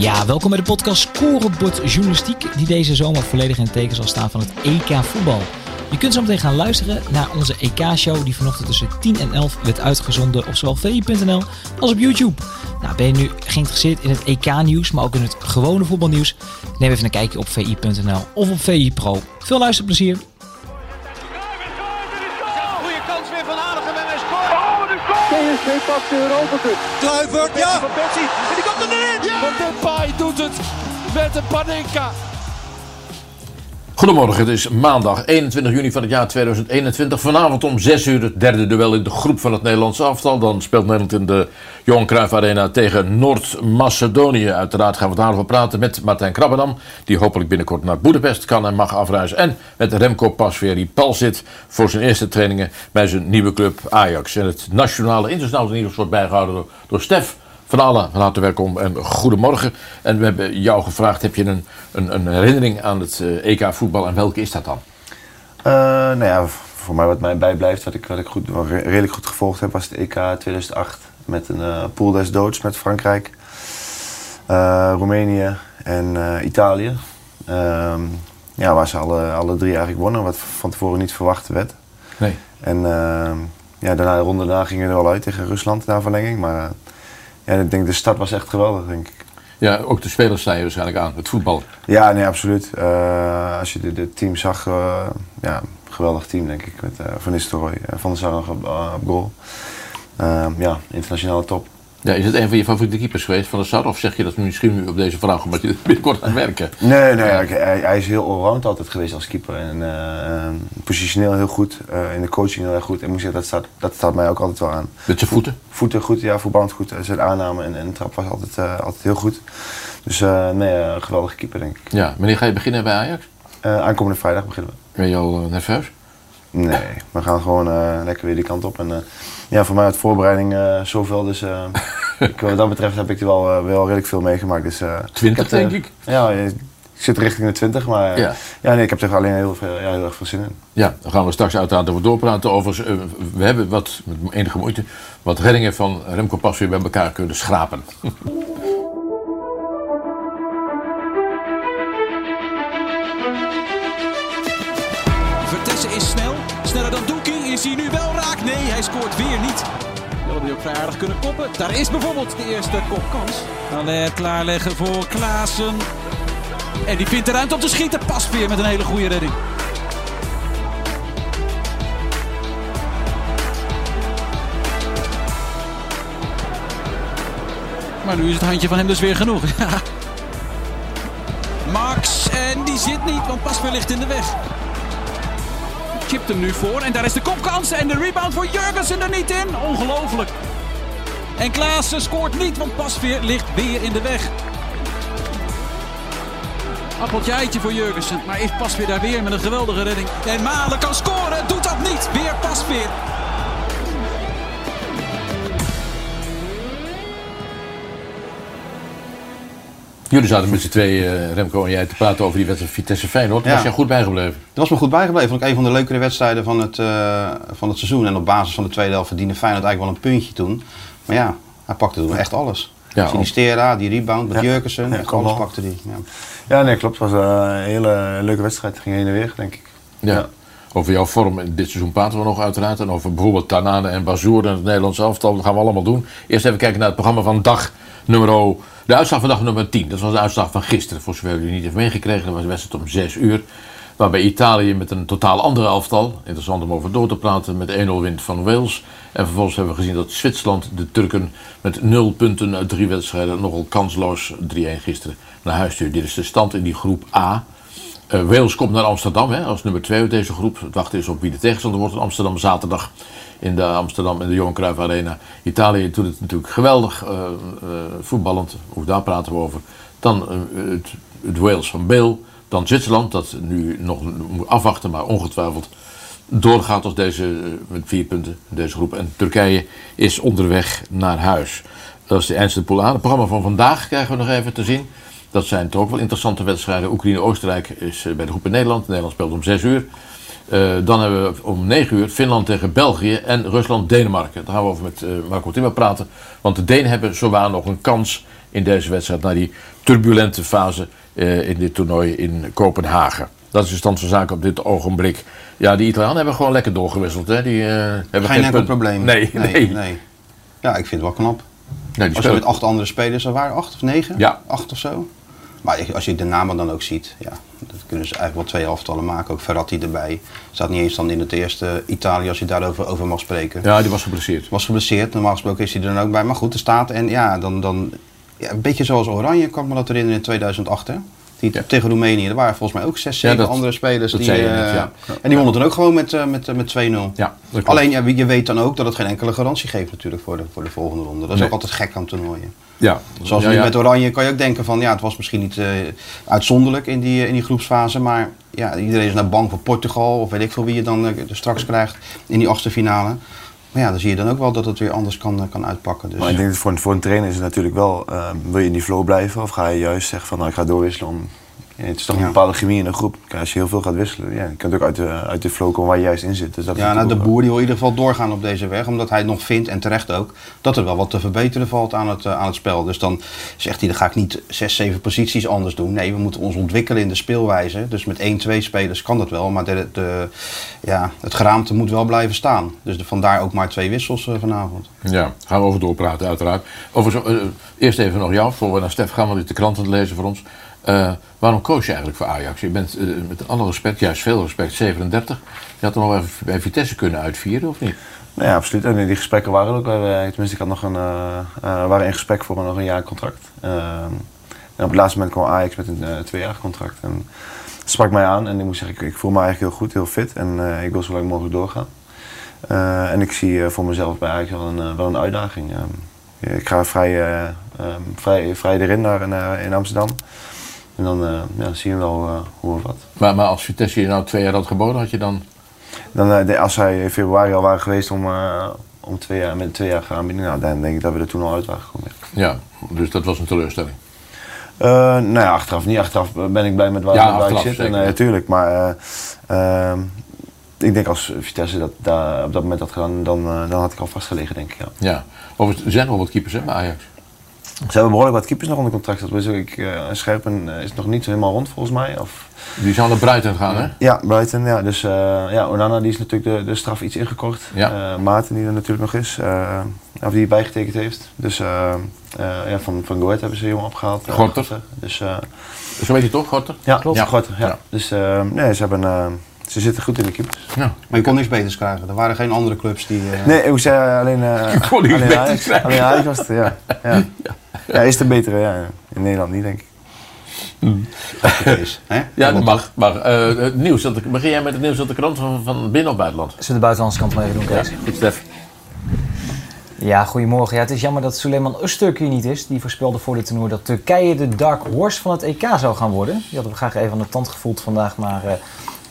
Ja, welkom bij de podcast Scorebord Journalistiek, die deze zomer volledig in het teken zal staan van het EK voetbal. Je kunt zo meteen gaan luisteren naar onze EK-show die vanochtend tussen 10 en 11 werd uitgezonden op zowel vi.nl als op YouTube. Nou, ben je nu geïnteresseerd in het EK-nieuws, maar ook in het gewone voetbalnieuws? Neem even een kijkje op vi.nl of op VI Pro. Veel luisterplezier! Goeie kans weer van Aardigem en hij scoort. Oh, de! PSV pakt Europa Cup. Kluivert, ja! Van Persie, en die komt erin! Ja! Want Depay doet het met de Panenka. Goedemorgen, het is maandag 21 juni van het jaar 2021. Vanavond om 6 uur het derde duel in de groep van het Nederlandse aftal. Dan speelt Nederland in de Johan Cruijff Arena tegen Noord-Macedonië. Uiteraard gaan we daarover praten met Martijn Krabbedam, die hopelijk binnenkort naar Boedapest kan en mag afreizen. En met Remco Pasveer, die pal zit voor zijn eerste trainingen bij zijn nieuwe club Ajax. En het nationale internationale nieuws wordt bijgehouden door, door Stef van allen, van harte welkom en goedemorgen. En we hebben jou gevraagd, heb je een, een, een herinnering aan het eh, EK voetbal en welke is dat dan? Uh, nou ja, voor mij wat mij bijblijft, wat ik, wat ik goed, wat redelijk goed gevolgd heb, was het EK 2008 met een uh, pool des doods met Frankrijk, uh, Roemenië en Italië. Ehm, ja, waar ze alle, alle drie eigenlijk wonnen, wat van tevoren niet verwacht werd. Nee. En ehm, ja, daarna de ronde daarna gingen we er wel uit tegen Rusland na verlenging, maar ja, ik denk de start was echt geweldig, denk ik. Ja, ook de spelers je waarschijnlijk aan, het voetbal. Ja, nee, absoluut. Uh, als je de team zag, uh, ja, geweldig team denk ik. Met uh, Van Nistelrooy, Van der Sar nog op, op goal. ja, internationale top. Ja, is het een van je favoriete keepers geweest van de Sar? Of zeg je dat misschien nu op deze vraag omdat je binnenkort aan werken? Nee, nee hij, hij, is heel allround altijd geweest als keeper. En positioneel heel goed, in de coaching heel erg goed. En moet zeggen, dat staat, dat staat mij ook altijd wel aan. Met zijn voeten? Voeten goed, ja, voetballend goed. Zijn aanname en, en trap was altijd, altijd heel goed. Dus nee, een geweldige keeper denk ik. Ja, wanneer ga je beginnen bij Ajax? Aankomende vrijdag beginnen we. Ben je al nerveus? Nee, we gaan gewoon lekker weer die kant op. En ja, voor mij uit voorbereiding zoveel. Dus ik, wat dat betreft heb ik er wel, wel redelijk veel meegemaakt. Dus, 20 ik denk ik? Ja, ik zit richting de 20, maar ja. ja nee, ik heb er alleen heel, veel, ja, heel erg veel zin in. Ja, dan gaan we straks uiteraard over doorpraten. Over, we hebben wat, met enige moeite, wat reddingen van Remco Pas weer bij elkaar kunnen schrapen. hij scoort weer niet. Willen die ook vrij aardig kunnen koppen. Daar is bijvoorbeeld de eerste kopkans. Alert klaarleggen voor Klaassen. En die vindt de ruimte om te schieten. Pas weer met een hele goede redding. Maar nu is het handje van hem dus weer genoeg. Max, en die zit niet, want Pasveer ligt in de weg chipt hem nu voor. En daar is de kopkans. En de rebound voor Jurgensen er niet in. Ongelooflijk. En Klaassen scoort niet, want Pasveer ligt weer in de weg. Appeltje eitje voor Jurgensen. Maar is Pasveer daar weer met een geweldige redding. En Malen kan scoren. Doet dat niet. Weer Pasveer. Jullie zaten met z'n twee, uh, Remco en jij, te praten over die wedstrijd Vitesse Feyenoord. Ja. Was jij goed bijgebleven? Dat was me goed bijgebleven. Vond ik een van de leukere wedstrijden van het, uh, van het seizoen. En op basis van de tweede helft verdiende Feyenoord eigenlijk wel een puntje toen. Maar ja, hij pakte toen echt alles. Ja, Sinistera, die rebound met ja. Jurkensen, ja, alles pakte die. Ja. ja, nee, klopt. Het was een hele leuke wedstrijd. Het ging heen en weer, denk ik. Ja. ja. Over jouw vorm in dit seizoen praten we nog uiteraard. En over bijvoorbeeld Tanane en Bazoer en het Nederlandse elftal. Dat gaan we allemaal doen. Eerst even kijken naar het programma van dag nummer... De uitslag van dag nummer 10. Dat was de uitslag van gisteren. Voor zover jullie niet heeft meegekregen. Dat was de wedstrijd om 6 uur. Waarbij Italië met een totaal andere elftal. Interessant om over door te praten. Met 1-0 wint van Wales. En vervolgens hebben we gezien dat Zwitserland de Turken met 0 punten uit drie wedstrijden. Nogal kansloos 3-1 gisteren naar huis stuurde. Dit is de stand in die groep A. Uh, Wales komt naar Amsterdam hè, als nummer 2 uit deze groep. Het wachten is op wie de tegenstander wordt in Amsterdam zaterdag in de Amsterdam in de Johan Cruijff Arena. Italië doet het natuurlijk geweldig uh, uh, voetballend, ook daar praten we over. Dan het, het, Wales van Bale. Dan Zwitserland, dat nu nog moet afwachten, maar ongetwijfeld doorgaat als deze, met vier punten deze groep. En Turkije is onderweg naar huis. Dat is de eindste pool aan. Het programma van vandaag krijgen we nog even te zien. Dat zijn toch wel interessante wedstrijden. Oekraïne-Oostenrijk is bij de groep in Nederland. Nederland speelt om 6 uur. Uh, dan hebben we om 9 uur Finland tegen België en Rusland-Denemarken. Daar gaan we over met uh, Marco Timmer praten. Want de Denen hebben zowaar nog een kans in deze wedstrijd. Naar die turbulente fase uh, in dit toernooi in Kopenhagen. Dat is de stand van zaken op dit ogenblik. Ja, die Italianen hebben gewoon lekker doorgewisseld. Hè? Die, hebben geen enkel probleem. Nee, nee, nee, nee. Ja, ik vind het wel knap. Nee, die als je met acht andere spelers, er waren acht of negen? Ja. Acht of zo. Maar als je de namen dan ook ziet, ja, dat kunnen ze eigenlijk wel twee elftallen maken. Ook Ferrati erbij. Staat niet eens dan in het eerste Italië als je daarover over mag spreken. Ja, die was geblesseerd. Was geblesseerd, normaal gesproken is hij er dan ook bij. Maar goed, er staat en ja, dan, dan ja, een beetje zoals Oranje kan ik me dat herinneren in 2008 hè. Die tegen Roemenië, er waren volgens mij ook zes, zeven andere spelers. Die, uh, ja. En die wonnen dan ook gewoon met, uh, met, uh, met 2-0. Ja, Alleen ja, je weet dan ook dat het geen enkele garantie geeft natuurlijk voor de, voor de volgende ronde. Dat is nee. ook altijd gek aan toernooien. Ja. Zoals ja, nu ja. met Oranje kan je ook denken van ja, het was misschien niet uitzonderlijk in die, in die groepsfase. Maar ja, iedereen is nou bang voor Portugal of weet ik veel wie je dan straks krijgt in die achtste finale. Maar ja, dan zie je dan ook wel dat het weer anders kan, kan uitpakken. Dus. Maar ik denk dat voor een, voor een trainer is het natuurlijk wel, uh, wil je in die flow blijven of ga je juist zeggen van nou ik ga doorwisselen om ja, het is toch een bepaalde chemie in een groep. Als je heel veel gaat wisselen, ja, je kunt ook uit de, uit de flow komen waar je juist in zit. Dus dat ja, nou, de boer die wil in ieder geval doorgaan op deze weg. Omdat hij nog vindt, en terecht ook, dat er wel wat te verbeteren valt aan het, uh, aan het spel. Dus dan zegt hij, dan ga ik niet zes, zeven posities anders doen. Nee, we moeten ons ontwikkelen in de speelwijze. Dus met één, twee spelers kan dat wel. Maar de, de, ja, het geraamte moet wel blijven staan. Dus de, vandaar ook maar twee wissels uh, vanavond. Ja, gaan we over doorpraten uiteraard. Over zo, uh, eerst even nog jou, voor we naar Stef gaan, want die de krant aan het lezen voor ons. Uh, waarom koos je eigenlijk voor Ajax? Je bent uh, met alle respect, juist veel respect, 37. Je had er nog even bij Vitesse kunnen uitvieren, of niet? Nee, ja, absoluut. Die gesprekken waren ook. Uh, tenminste, ik had nog een, waren in gesprek voor nog een jaar contract. Ehm, en op het laatste moment kwam Ajax met een tweejarig contract. En dat sprak mij aan en ik moet zeggen, ik, ik voel me eigenlijk heel goed, heel fit. En ik wil zo lang mogelijk doorgaan. en ik zie voor mezelf bij Ajax wel een, wel een uitdaging. Ehm, ik ga vrij, um, vrij, vrij erin naar, in Amsterdam. En dan uh, ja, zien we wel uh, hoe of wat. Maar, maar als Vitesse je nou twee jaar had geboden, had je dan... dan uh, als zij in februari al waren geweest om, om twee jaar, met een tweejarige aanbieding, nou, dan denk ik dat we er toen al uit waren gekomen. Ja, dus dat was een teleurstelling? nou ja, achteraf niet. Achteraf ben ik blij met waar, ja, waar ik zit. En, natuurlijk, maar ehm, ik denk als Vitesse dat daar op dat moment had gedaan, dan, dan had ik al vastgelegen, denk ik. Ja. ja. Overigens, er zijn wel wat keepers hè, bij Ajax. Ze hebben behoorlijk wat keepers nog onder contract. Dat ik, uh, Scherpen uh, is nog niet helemaal rond volgens mij. Of... Die zou naar Brighton gaan, hè? Ja, Brighton. Ja. Dus uh, ja, Onana die is natuurlijk de, de straf iets ingekort. Ja. Maarten die er natuurlijk nog is. of die bijgetekend heeft. Dus ja, van, van Goed hebben ze jongen opgehaald. Gorter. dus, Zo weet je toch, Gorter? Ja, klopt. Ja. Gorter, ja. ja. Dus nee, ze hebben... Ze zitten goed in de keepers. Ja. Maar je kon niks beters krijgen. Er waren geen andere clubs die. Uh... Nee, ik zei alleen. Uh, je kon niks alleen beters Ajax, krijgen. Alleen Ajax was het, ja. Ja, ja. Ja is de betere, ja. In Nederland niet, denk ik. Mm. Hè? Ja, dat mag. Maar uh, het nieuws, dat, begin jij met het nieuws uit de krant van, van binnen of buitenland? Zullen de buitenlandse kant maar even doen, Kees? Ja, goed, Stef. Ja, goedemorgen. Ja, het is jammer dat Suleiman Öztürk hier niet is. Die voorspelde voor dit toernooi dat Turkije de dark horse van het EK zou gaan worden. Die hadden we graag even aan de tand gevoeld vandaag, maar... Uh,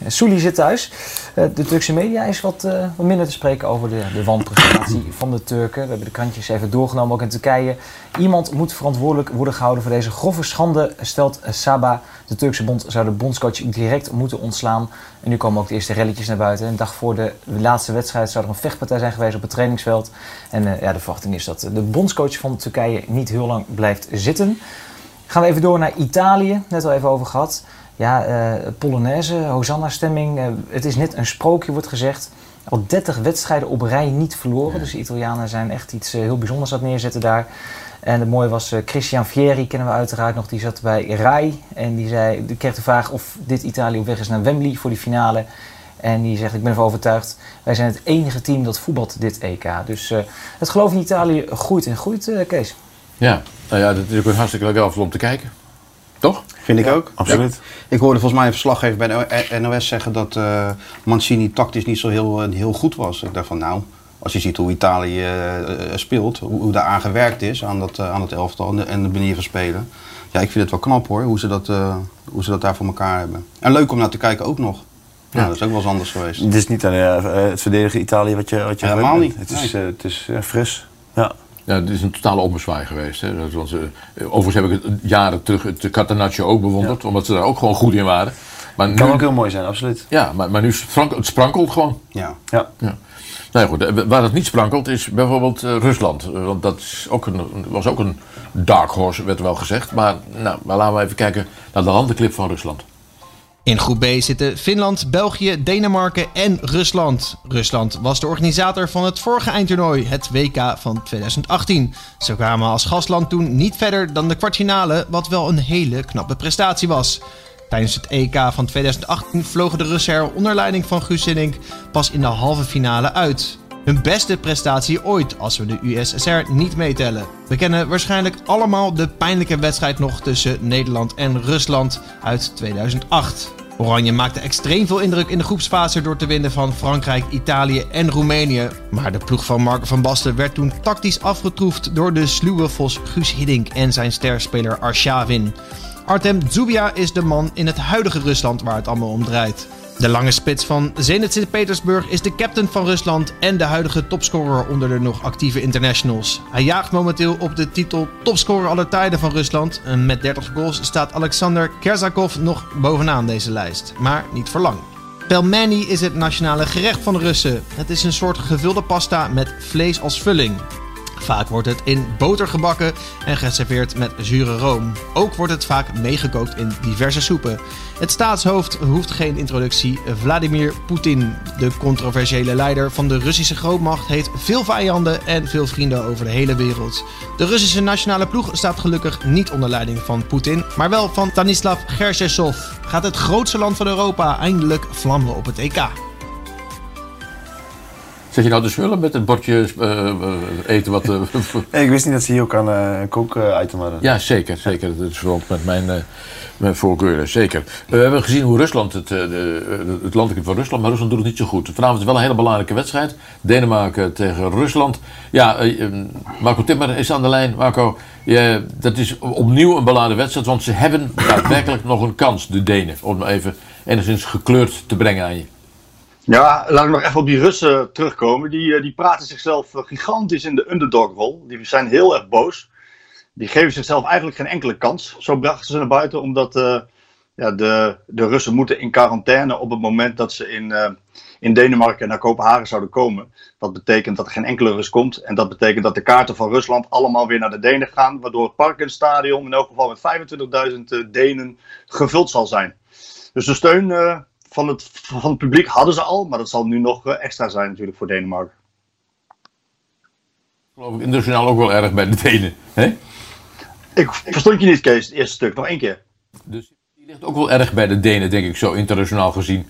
Souli zit thuis. Uh, de Turkse media is wat, uh, wat, minder te spreken over de, de wanprestatie van de Turken. We hebben de krantjes even doorgenomen, ook in Turkije. Iemand moet verantwoordelijk worden gehouden voor deze grove schande, stelt Saba. De Turkse bond zou de bondscoach direct moeten ontslaan. En nu komen ook de eerste relletjes naar buiten. Een dag voor de laatste wedstrijd zou er een vechtpartij zijn geweest op het trainingsveld. En uh, ja, de verwachting is dat de bondscoach van Turkije niet heel lang blijft zitten. Gaan we even door naar Italië, net al even over gehad. Ja, uh, Polonaise, Hosanna-stemming. Uh, het is net een sprookje, wordt gezegd. Al 30 wedstrijden op rij niet verloren. Ja. Dus de Italianen zijn echt iets uh, heel bijzonders aan het neerzetten daar. En het mooie was, Christian Vieri kennen we uiteraard nog. Die zat bij Rai. En die, zei, die kreeg de vraag of dit Italië op weg is naar Wembley voor die finale. En die zegt, ik ben ervan overtuigd, wij zijn het enige team dat voetbalt dit EK. Dus het geloof in Italië groeit en groeit, Kees. Ja, nou ja, dat is ook een hartstikke leuk om te kijken. Toch? Vind ik ja, ook. Absoluut. Ja. Ik hoorde volgens mij een verslaggever bij de NOS zeggen dat uh, Mancini tactisch niet zo heel, uh, heel goed was. Ik dacht van nou, als je ziet hoe Italië uh, speelt, hoe, hoe daar aan gewerkt is aan dat, aan het elftal en de, en de manier van spelen. Ja, ik vind het wel knap hoor, hoe ze dat, hoe ze dat daar voor elkaar hebben. En leuk om naar te kijken ook nog. Ja, ja dat is ook wel eens anders geweest. Het is niet aan het verdedigen Italië wat je, wat je Helemaal niet. Het is, nee. het is fris. Ja. Ja, het is een totale ommezwaai geweest. Hè. Dat was, uh, overigens heb ik het jaren terug het Catenaccio ook bewonderd, ja. omdat ze daar ook gewoon goed in waren. Maar het kan nu, ook heel mooi zijn, absoluut. Ja, maar, maar nu sprank, het sprankelt gewoon. Ja. ja. ja. Nou ja, goed, waar het niet sprankelt is bijvoorbeeld Rusland. Want dat is ook een, was ook een dark horse, werd wel gezegd. Maar, nou, maar laten we even kijken naar de landenclip van Rusland. In groep B zitten Finland, België, Denemarken en Rusland. Rusland was de organisator van het vorige eindtoernooi, het WK van 2018. Ze kwamen als gastland toen niet verder dan de kwartfinale, wat wel een hele knappe prestatie was. Tijdens het EK van 2018 vlogen de Russen er onder leiding van Guus pas in de halve finale uit. Hun beste prestatie ooit als we de USSR niet meetellen. We kennen waarschijnlijk allemaal de pijnlijke wedstrijd nog tussen Nederland en Rusland uit 2008. Oranje maakte extreem veel indruk in de groepsfase door te winnen van Frankrijk, Italië en Roemenië. Maar de ploeg van Marco van Basten werd toen tactisch afgetroefd door de sluwe vos Guus Hiddink en zijn sterspeler Arshavin. Artem Zubia is de man in het huidige Rusland waar het allemaal om draait. De lange spits van Zenit Sint-Petersburg is de captain van Rusland en de huidige topscorer onder de nog actieve internationals. Hij jaagt momenteel op de titel topscorer aller tijden van Rusland. En met 30 goals staat Alexander Kersakov nog bovenaan deze lijst, maar niet voor lang. Pelmeni is het nationale gerecht van de Russen. Het is een soort gevulde pasta met vlees als vulling. Vaak wordt het in boter gebakken en geserveerd met zure room. Ook wordt het vaak meegekookt in diverse soepen. Het staatshoofd hoeft geen introductie. Vladimir Poetin, de controversiële leider van de Russische grootmacht, heeft veel vijanden en veel vrienden over de hele wereld. De Russische nationale ploeg staat gelukkig niet onder leiding van Poetin, maar wel van Stanislav Gershesov. Gaat het grootste land van Europa eindelijk vlammen op het EK? Zeg je nou de smullen met het bordje uh, eten wat... Uh, ik wist niet dat ze hier ook aan uh, kook-item hadden. Ja, zeker. zeker. Dat is wel met mijn, mijn voorkeuren, zeker. we hebben gezien hoe Rusland, het, de, het landelijk van Rusland, maar Rusland doet het niet zo goed. Vanavond is wel een hele belangrijke wedstrijd. Denemarken tegen Rusland. Ja, Marco Timmer is aan de lijn. Marco, dat is opnieuw een beladen wedstrijd, want ze hebben daadwerkelijk nog een kans, de Denen. Om even enigszins gekleurd te brengen aan je. Ja, laat ik nog even op die Russen terugkomen. Die, eh, die praten zichzelf eh, gigantisch in de underdog-rol. Die zijn heel erg boos. Die geven zichzelf eigenlijk geen enkele kans. Zo brachten ze naar buiten, omdat uh, ja, de, de Russen moeten in quarantaine op het moment dat ze in, uh, in Denemarken naar Kopenhagen zouden komen. Dat betekent dat er geen enkele Rus komt. En dat betekent dat de kaarten van Rusland allemaal weer naar de Denen gaan. Waardoor het Parkenstadion in elk geval met 25.000 Denen gevuld zal zijn. Dus de steun van het, van het publiek hadden ze al, maar dat zal nu nog eh, extra zijn natuurlijk voor Denemarken. Geloof ik internationaal ook wel erg bij de Denen. Hè? Ik verstond je niet, Kees, het eerste stuk. Nog één keer. Dus die ligt ook wel erg bij de Denen, denk ik, zo internationaal gezien.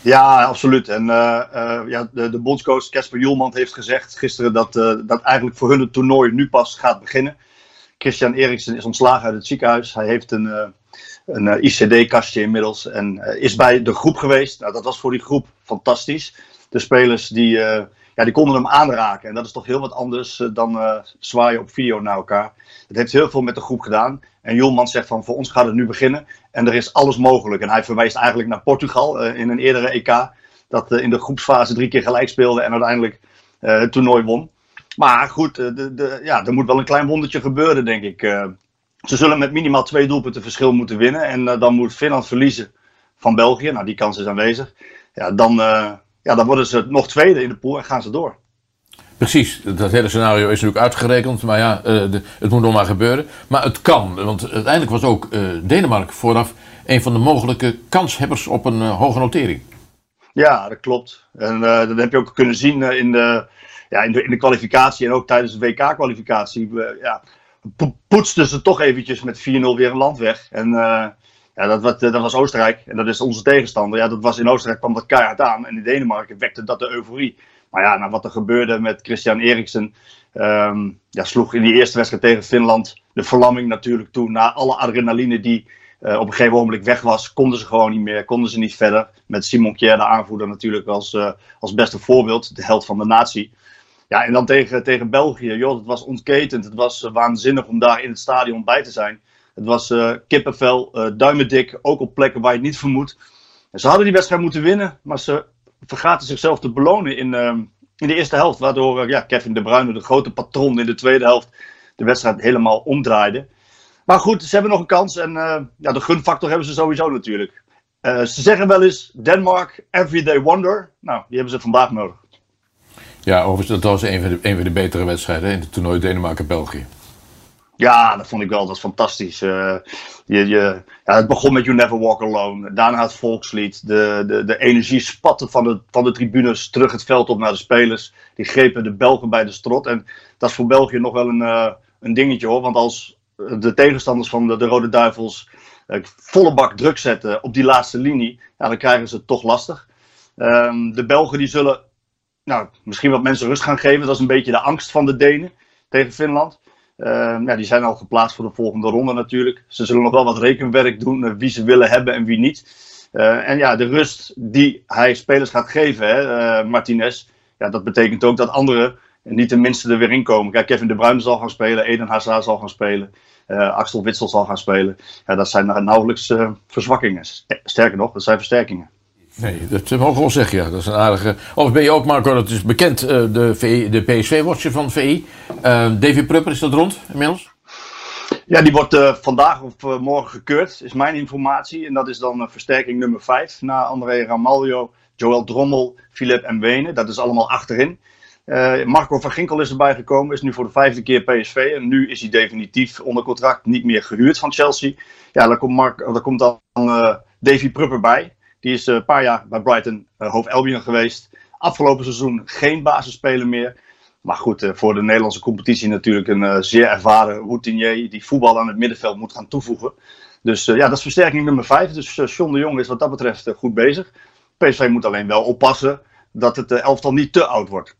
Ja, absoluut. En uh, uh, ja, de, de bondscoach Casper Julmand heeft gezegd gisteren dat, uh, dat eigenlijk voor hun het toernooi nu pas gaat beginnen. Christian Eriksen is ontslagen uit het ziekenhuis. Hij heeft een, een eh, ICD-kastje inmiddels. En eh, is bij de groep geweest. Nou, dat was voor die groep fantastisch. De spelers die, eh, ja, die konden hem aanraken. En dat is toch heel wat anders dan zwaaien op video naar elkaar. Het heeft heel veel met de groep gedaan. En Julman zegt van voor ons gaat het nu beginnen. En er is alles mogelijk. En hij verwijst eigenlijk naar Portugal in een eerdere EK. Dat in de groepsfase drie keer gelijk speelde en uiteindelijk het toernooi won. Maar goed, de, de, ja, er moet wel een klein wondertje gebeuren, denk ik. Ze zullen met minimaal twee doelpunten verschil moeten winnen. En uh, dan moet Finland verliezen van België. Nou, die kans is aanwezig. Ja, dan, uh, ja, dan worden ze nog tweede in de pool en gaan ze door. Precies, dat hele scenario is natuurlijk uitgerekend, maar ja, uh, de, het moet nog maar gebeuren. Maar het kan, want uiteindelijk was ook Denemarken vooraf een van de mogelijke kanshebbers op een hoge notering. Ja, dat klopt. En dat heb je ook kunnen zien in, de, ja, in, de, in de kwalificatie en ook tijdens de WK-kwalificatie. ja, poetsten ze toch eventjes met 4-0 weer een land weg. En uh, ja, dat, wat, dat was Oostenrijk. En dat is onze tegenstander. Ja, dat was in Oostenrijk kwam dat keihard aan. En in Denemarken wekte dat de euforie. Maar ja, nou, wat er gebeurde met Christian Eriksen. Um, ja, sloeg in die eerste wedstrijd tegen Finland de verlamming natuurlijk toe. Na alle adrenaline die uh, op een gegeven moment weg was, konden ze gewoon niet meer. Konden ze niet verder. Met Simon Kjær, de aanvoerder, natuurlijk als, als beste voorbeeld. De held van de natie. Ja, en dan tegen, tegen België, joh, het was ontketend. Het was uh, waanzinnig om daar in het stadion bij te zijn. Het was uh, kippenvel, uh, duimendik, ook op plekken waar je het niet vermoedt. ze hadden die wedstrijd moeten winnen, maar ze vergaten zichzelf te belonen in, uh, in de eerste helft. Waardoor ja, Kevin De Bruyne, de grote patron in de tweede helft, de wedstrijd helemaal omdraaide. Maar goed, ze hebben nog een kans en ja, de gunfactor hebben ze sowieso natuurlijk. ze zeggen wel eens, Denmark, everyday wonder. Nou, die hebben ze vandaag nodig. Ja, overigens, dat was een van de, van de betere wedstrijden in het toernooi Denemarken-België. Ja, dat vond ik wel. Dat is fantastisch. Uh, je, je, ja, het begon met You Never Walk Alone. Daarna het volkslied. De, de, de energie spatte van de, van de tribunes terug het veld op naar de spelers. Die grepen de Belgen bij de strot. En dat is voor België nog wel een, uh, een dingetje hoor. Want als de tegenstanders van de, de Rode Duivels uh, volle bak druk zetten op die laatste linie, ja, dan krijgen ze het toch lastig. Um, de Belgen die zullen nou, misschien wat mensen rust gaan geven. Dat is een beetje de angst van de Denen tegen Finland. Uh, ja, die zijn al geplaatst voor de volgende ronde natuurlijk. Ze zullen nog wel wat rekenwerk doen, uh, wie ze willen hebben en wie niet. Uh, en ja, de rust die hij spelers gaat geven, hè, Martinez, ja, dat betekent ook dat anderen niet de minste er weer in komen. Kijk, Kevin De Bruyne zal gaan spelen, Eden Hazard zal gaan spelen, Axel Witsel zal gaan spelen. Ja, dat zijn nauwelijks verzwakkingen. Sterker nog, dat zijn versterkingen. Nee, dat mogen we wel zeggen, ja. Dat is een aardige... Of ben je ook, Marco, dat is bekend, uh, de, de PSV-watcher van VI. Uh, David Prupper, is dat rond inmiddels? Ja, die wordt vandaag of morgen gekeurd, is mijn informatie. En dat is dan versterking nummer 5. Na André Ramaljo, Joël Drommel, Philip en Wenen. Dat is allemaal achterin. Marco van Ginkel is erbij gekomen, is nu voor de vijfde keer PSV. En nu is hij definitief onder contract, niet meer gehuurd van Chelsea. Ja, daar komt, Mark, daar komt dan Davy Prupper bij. Die is eh, een paar jaar bij Brighton uh, hoofd Albion geweest. Afgelopen seizoen geen basisspeler meer. Maar goed, uh, voor de Nederlandse competitie natuurlijk een zeer ervaren routinier die voetbal aan het middenveld moet gaan toevoegen. Dus ja, dat is versterking nummer 5. Dus John de Jong is wat dat betreft goed bezig. PSV moet alleen wel oppassen dat het elftal niet te oud wordt.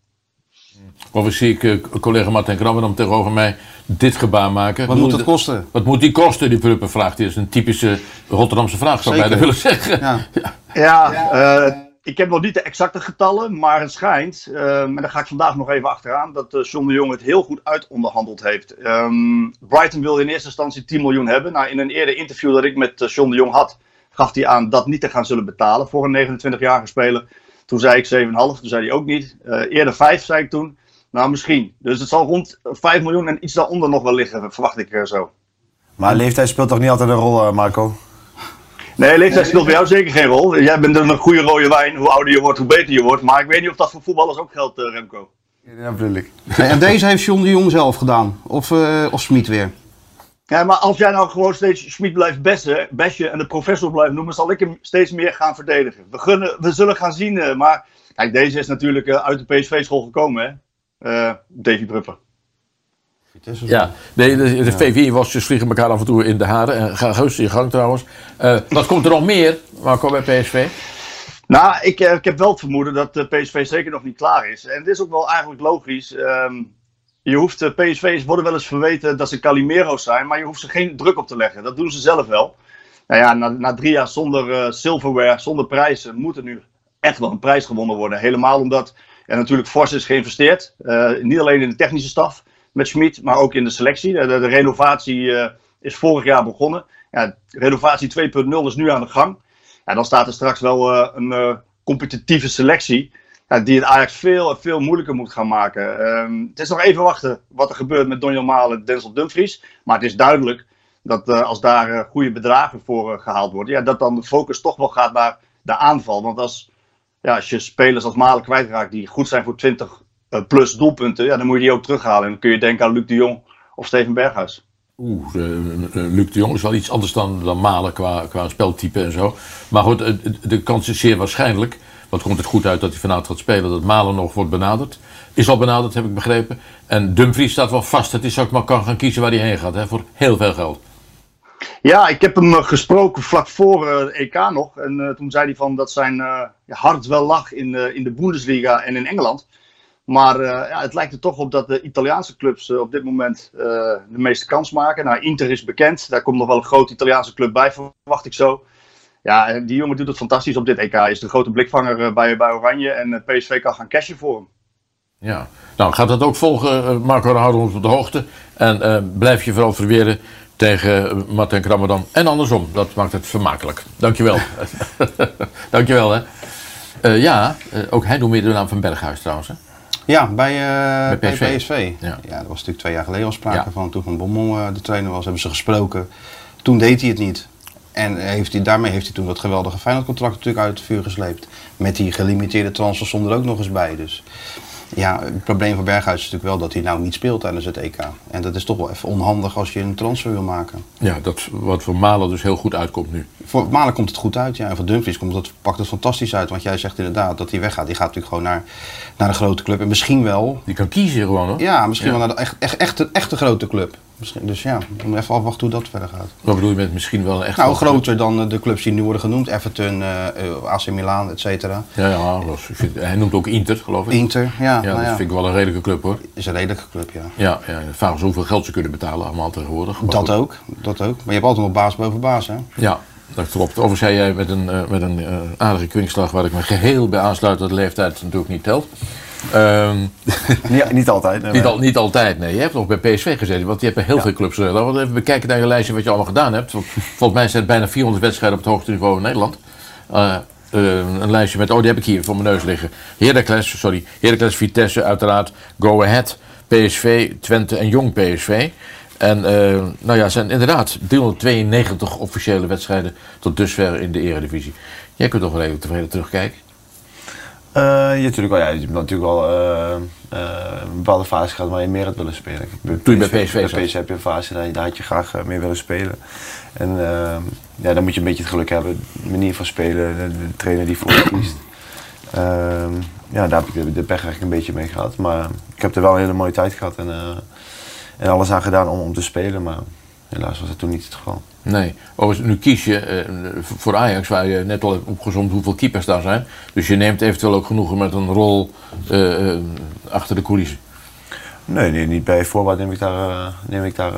Of zie ik collega Martin dan tegenover mij dit gebaar maken. Wat moet het kosten? Wat moet die kosten, die Pruppen vraagt. Die is een typische Rotterdamse vraag, zou ik bijna willen zeggen. Ja, ja. ja uh, ik heb nog niet de exacte getallen, maar het schijnt, uh, en daar ga ik vandaag nog even achteraan, dat uh, John de Jong het heel goed uitonderhandeld heeft. Um, Brighton wilde in eerste instantie 10 miljoen hebben. Nou, in een eerder interview dat ik met John de Jong had, gaf hij aan dat niet te gaan zullen betalen voor een 29-jarige speler. Toen zei ik 7,5, toen zei hij ook niet. eerder 5 zei ik toen. Nou, misschien. Dus het zal rond 5 miljoen en iets daaronder nog wel liggen, verwacht ik zo. Maar leeftijd speelt toch niet altijd een rol, Marco? Nee, leeftijd speelt bij jou zeker geen rol. Jij bent een goede rode wijn. Hoe ouder je wordt, hoe beter je wordt. Maar ik weet niet of dat voor voetballers ook geldt, Remco. Ja, bedoel ik. En deze heeft John de Jong zelf gedaan? Of, uh, of Smit weer? Ja, maar als jij nou gewoon steeds Schmid blijft bessen, besje en de professor blijft noemen, zal ik hem steeds meer gaan verdedigen. We, gunnen, we zullen gaan zien, maar kijk, deze is natuurlijk uit de PSV-school gekomen, hè? Uh, Davy Prupper. Ja, nee, de, de VVI was dus vliegen elkaar af en toe in de haren. En ga gerust in gang trouwens. Uh, wat komt er nog meer, Marco, bij PSV? Nou, ik, ik heb wel het vermoeden dat de PSV zeker nog niet klaar is. En het is ook wel eigenlijk logisch. Um, je hoeft, de PSV's worden wel eens verweten dat ze Calimero's zijn, maar je hoeft ze geen druk op te leggen. Dat doen ze zelf wel. Nou ja, na, na drie jaar zonder uh, silverware, zonder prijzen, moet er nu echt wel een prijs gewonnen worden. Helemaal omdat er natuurlijk fors is geïnvesteerd. Uh, niet alleen in de technische staf met Schmid, maar ook in de selectie. De, de, renovatie uh, is vorig jaar begonnen. Ja, renovatie 2.0 is nu aan de gang. Ja, dan staat er straks wel uh, een competitieve selectie. Die het Ajax veel, veel moeilijker moet gaan maken. Um, het is nog even wachten wat er gebeurt met Donjan Malen en Denzel Dumfries. Maar het is duidelijk dat als daar goede bedragen voor gehaald worden, ja, dat dan de focus toch wel gaat naar de aanval. Want als ja, als je spelers als Malen kwijtraakt die goed zijn voor 20 uh, plus doelpunten, ja, dan moet je die ook terughalen. En dan kun je denken aan Luc de Jong of Steven Berghuis. Oeh, uh, Luc de Jong is wel iets anders dan, dan Malen qua, qua speltype en zo. Maar goed, de kans is zeer waarschijnlijk, wat komt het goed uit dat hij vanavond gaat spelen, dat Malen nog wordt benaderd. Is al benaderd, heb ik begrepen. En Dumfries staat wel vast dat hij straks maar kan gaan kiezen waar hij heen gaat, hè, voor heel veel geld. Ja, ik heb hem eh, gesproken vlak voor uh, het EK nog. En uh, toen zei hij van dat zijn hart wel lag in, in de Bundesliga en in Engeland. Maar ja, het lijkt er toch op dat de Italiaanse clubs op dit moment de meeste kans maken. Nou, Inter is bekend. Daar komt nog wel een grote Italiaanse club bij, verwacht ik zo. Ja, die jongen doet het fantastisch op dit EK. Is de grote blikvanger bij, bij Oranje. En PSV kan gaan cashen voor hem. Ja, nou gaat dat ook volgen, Marco. Houden ons op de hoogte. En blijf je vooral verweren tegen Martin Krammerdam. En andersom, dat maakt het vermakelijk. Dankjewel. Dankjewel, hè. Uh, ja, uh, ook hij doet meer de naam van Berghuis trouwens, hè? Ja, bij, uh, bij PSV. PSV. Ja. ja. dat was natuurlijk twee jaar geleden al sprake ja. van. Toen Van Bommel de trainer was, hebben ze gesproken. Toen deed hij het niet. En heeft hij, daarmee heeft hij toen dat geweldige Feyenoord-contract natuurlijk uit het vuur gesleept. Met die gelimiteerde transfer zonder ook nog eens bij. Dus Ja, het probleem van Berghuis is natuurlijk wel dat hij nou niet speelt tijdens het EK. En dat is toch wel even onhandig als je een transfer wil maken. Ja, dat wat voor Malen dus heel goed uitkomt nu. Voor Malen komt het goed uit, ja. En voor Dumfries komt het, pakt het fantastisch uit. Want jij zegt inderdaad dat hij weggaat. Die gaat natuurlijk gewoon naar, naar een grote club. En misschien wel... Die kan kiezen gewoon, hoor. Ja, misschien wel naar de echt, echt, echt, echte grote club. Misschien, dus ja, we moeten even afwachten hoe dat verder gaat. Wat bedoel je met misschien wel echt... Nou, groter dan eh, de clubs die nu worden genoemd. Everton, uh, AC Milan, et cetera. Ja, ja vind, hij noemt ook Inter, geloof ik. Inter, ja. Ja, nou dat vind ik wel een redelijke club, hoor. Is een redelijke club, ja. Ja, ja vragen ze hoeveel geld ze kunnen betalen allemaal tegenwoordig. dat ook, dat ook. Maar je hebt altijd nog baas boven baas, hè? Ja, dat klopt. Overigens zei jij met een, uh, met een uh, aardige kwinkslag waar ik me geheel bij aansluit dat de leeftijd natuurlijk niet telt. Um, niet, niet, altijd. Nee, niet, al, niet, altijd, nee. Je hebt nog bij PSV gezeten, want je hebt bij heel ja. veel clubs. Laten we even bekijken naar je lijstje wat je allemaal gedaan hebt. Volgens mij zijn het bijna 400 wedstrijden op het hoogste niveau in Nederland. Uh, uh, een lijstje met, oh die heb ik hier voor mijn neus liggen. Heracles, sorry, Heracles, Vitesse uiteraard, Go Ahead, PSV, Twente en Jong PSV. En uh, nou ja, zijn inderdaad 392 officiële wedstrijden tot dusver in de eredivisie. Jij kunt toch wel even tevreden terugkijken? Uh, ja, natuurlijk wel. Ja, je hebt natuurlijk wel uh, uh, een bepaalde fase gehad waar je meer had willen spelen. Toen je bij PSV Bij PSV heb je een fase, daar, daar had je graag meer willen spelen. En ja, dan moet je een beetje het geluk hebben. De manier van spelen, de, de trainer die voor je kiest. Ehm, ja, daar heb ik de, de, pech eigenlijk een beetje mee gehad. Maar ik heb er wel een hele mooie tijd gehad en, en alles aan gedaan om, om te spelen. Maar helaas was dat toen niet het geval. Nee, overigens, nu kies je uh, voor Ajax, waar je net al hebt opgezomd hoeveel keepers daar zijn. Dus je neemt eventueel ook genoegen met een rol uh, uh, achter de coulissen. Nee, nee, niet bij voorbaat neem ik daar, neem ik daar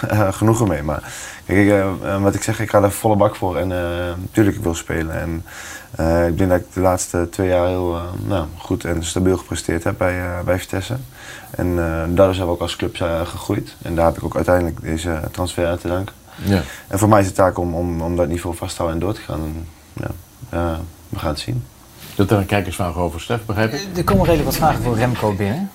genoegen mee. Maar kijk, ik, wat ik zeg, ik ga er volle bak voor. En natuurlijk, ik wil spelen. En ik denk dat ik de laatste twee jaar heel nou, goed en stabiel gepresteerd heb bij, bij Vitesse. En daardoor zijn we ook als club gegroeid. En daar heb ik ook uiteindelijk deze transfer aan te danken. Ja. En voor mij is het taak om, om, om dat niveau vast te houden en door te gaan. En, ja, ja, we gaan het zien. Dat er een kijkersvraag over Stef, begrijp ik? Er komen redelijk wat vragen voor Remco binnen.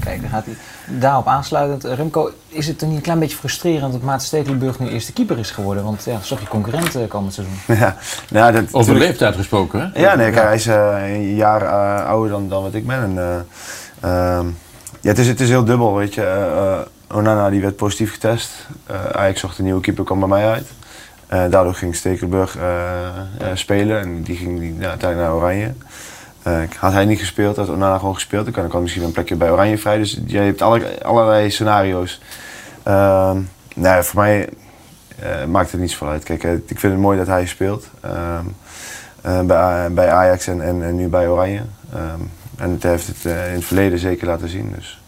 Kijk, dan gaat hij daarop aansluitend. Remco, is het toch niet een klein beetje frustrerend dat Maat Stekelenburg nu eerste keeper is geworden? Want ja, zag je concurrent uh, komend seizoen. Ja, nou, dat, Over de leeftijd gesproken, hè? Ja, nee, kijk, hij is uh, een jaar uh, ouder dan, dan wat ik ben. En, ehm, ja, het, is, het is heel dubbel, weet je. Onana die werd positief getest. Uh, Ajax zocht een nieuwe keeper, kwam bij mij uit. Uh, daardoor ging Stekelenburg uh, spelen en die ging die, nou, uiteindelijk naar Oranje. had hij niet gespeeld, had Onana gewoon gespeeld, dan kan misschien een plekje bij Oranje vrij. Dus je hebt alle, allerlei scenario's. Ehm, nee, voor mij maakt het niet zoveel uit. Kijk, ik vind het mooi dat hij speelt. Ehm, bij, bij Ajax en, en, en, nu bij Oranje. En het heeft het in het verleden zeker laten zien. Dus.